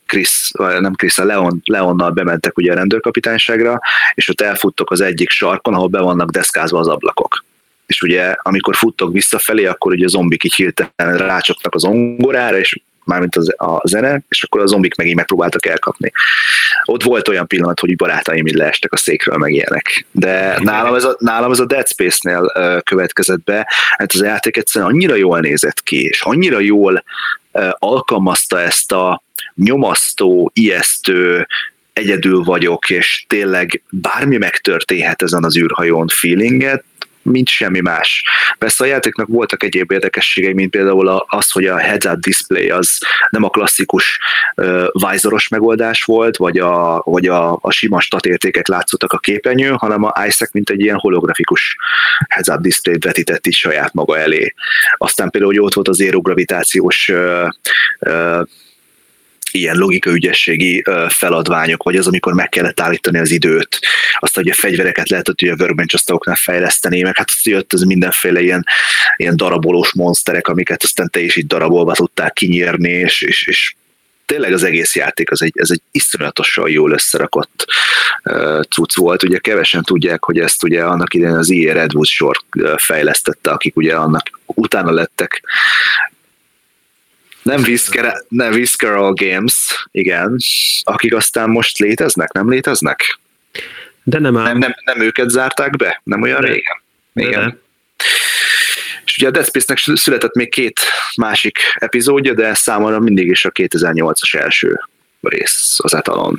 Chris, nem Chris, a Leon, Leonnal bementek ugye a rendőrkapitányságra, és ott elfuttok az egyik sarkon, ahol be vannak deszkázva az ablakok és ugye amikor futtok visszafelé, akkor ugye a zombik így hirtelen rácsapnak az ongorára, és mármint az, a zene, és akkor a zombik megint megpróbáltak elkapni. Ott volt olyan pillanat, hogy barátaim így leestek a székről, meg ilyenek. De nálam ez a, nálam ez a Dead Space-nél következett be, hát az játék egyszerűen annyira jól nézett ki, és annyira jól alkalmazta ezt a nyomasztó, ijesztő, egyedül vagyok, és tényleg bármi megtörténhet ezen az űrhajón feelinget, mint semmi más. Persze a játéknak voltak egyéb érdekességei, mint például az, hogy a heads-up display az nem a klasszikus uh, vizoros megoldás volt, vagy a, vagy a, a sima statértékek látszottak a képernyőn, hanem a Isaac mint egy ilyen holografikus heads-up display vetített is saját maga elé. Aztán például, hogy ott volt az aerogravitációs uh, uh, ilyen logikaügyességi feladványok, vagy az, amikor meg kellett állítani az időt, azt, hogy a fegyvereket lehetett hogy a workbench fejleszteni, meg hát jött ez mindenféle ilyen, ilyen darabolós monsterek, amiket aztán te is így darabolva tudták kinyírni, és, és, és tényleg az egész játék az egy, ez egy iszonyatosan jól összerakott uh, cucc volt. Ugye kevesen tudják, hogy ezt ugye annak idején az IE Redwood sor fejlesztette, akik ugye annak utána lettek nem Visceral, nem Visceral Games, igen, akik aztán most léteznek, nem léteznek? De nem, nem, nem, nem őket zárták be? Nem olyan de, régen? Igen. De. És ugye a Dead Space-nek született még két másik epizódja, de számomra mindig is a 2008-as első rész az etalon.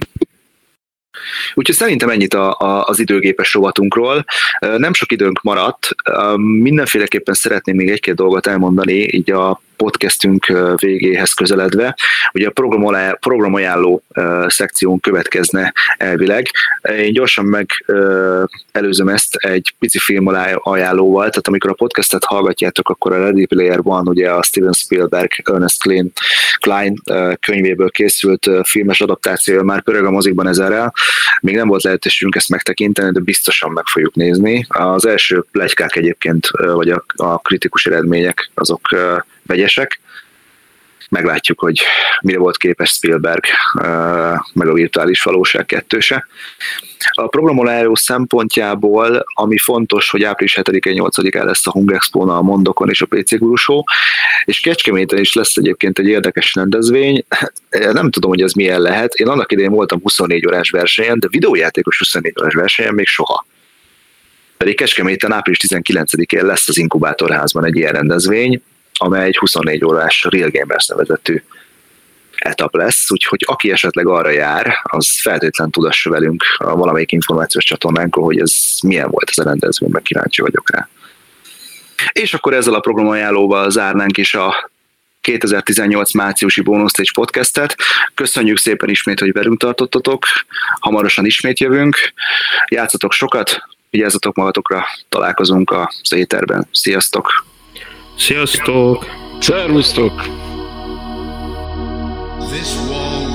Úgyhogy szerintem ennyit a, a, az időgépes rovatunkról. Nem sok időnk maradt, mindenféleképpen szeretném még egy-két dolgot elmondani, így a podcastünk végéhez közeledve. Ugye a programajánló szekción következne elvileg. Én gyorsan meg előzöm ezt egy pici film ajánlóval, tehát amikor a podcastet hallgatjátok, akkor a Ready Player van, ugye a Steven Spielberg, Ernest Klein, Klein könyvéből készült filmes adaptáció, már pörög a mozikban ezerrel. Még nem volt lehetőségünk ezt megtekinteni, de biztosan meg fogjuk nézni. Az első plegykák egyébként, vagy a, a kritikus eredmények, azok vegyesek. Meglátjuk, hogy mire volt képes Spielberg, meg a virtuális valóság kettőse. A programoláró szempontjából, ami fontos, hogy április 7-én 8-án lesz a Hung expo a Mondokon és a PC Gurusó, és Kecskeméten is lesz egyébként egy érdekes rendezvény. Nem tudom, hogy ez milyen lehet. Én annak idején voltam 24 órás versenyen, de videójátékos 24 órás versenyen még soha. Pedig Kecskeméten április 19-én lesz az Inkubátorházban egy ilyen rendezvény, amely egy 24 órás Real Gamers nevezetű etap lesz, úgyhogy aki esetleg arra jár, az feltétlen tudassa velünk a valamelyik információs csatornánkon, hogy ez milyen volt ez a rendezvény, meg kíváncsi vagyok rá. És akkor ezzel a programajánlóval zárnánk is a 2018 márciusi Bonus Stage podcastet. Köszönjük szépen ismét, hogy velünk tartottatok. Hamarosan ismét jövünk. Játszatok sokat, vigyázzatok magatokra, találkozunk a éterben. Sziasztok! Sziasztok! Szervusztok! This wall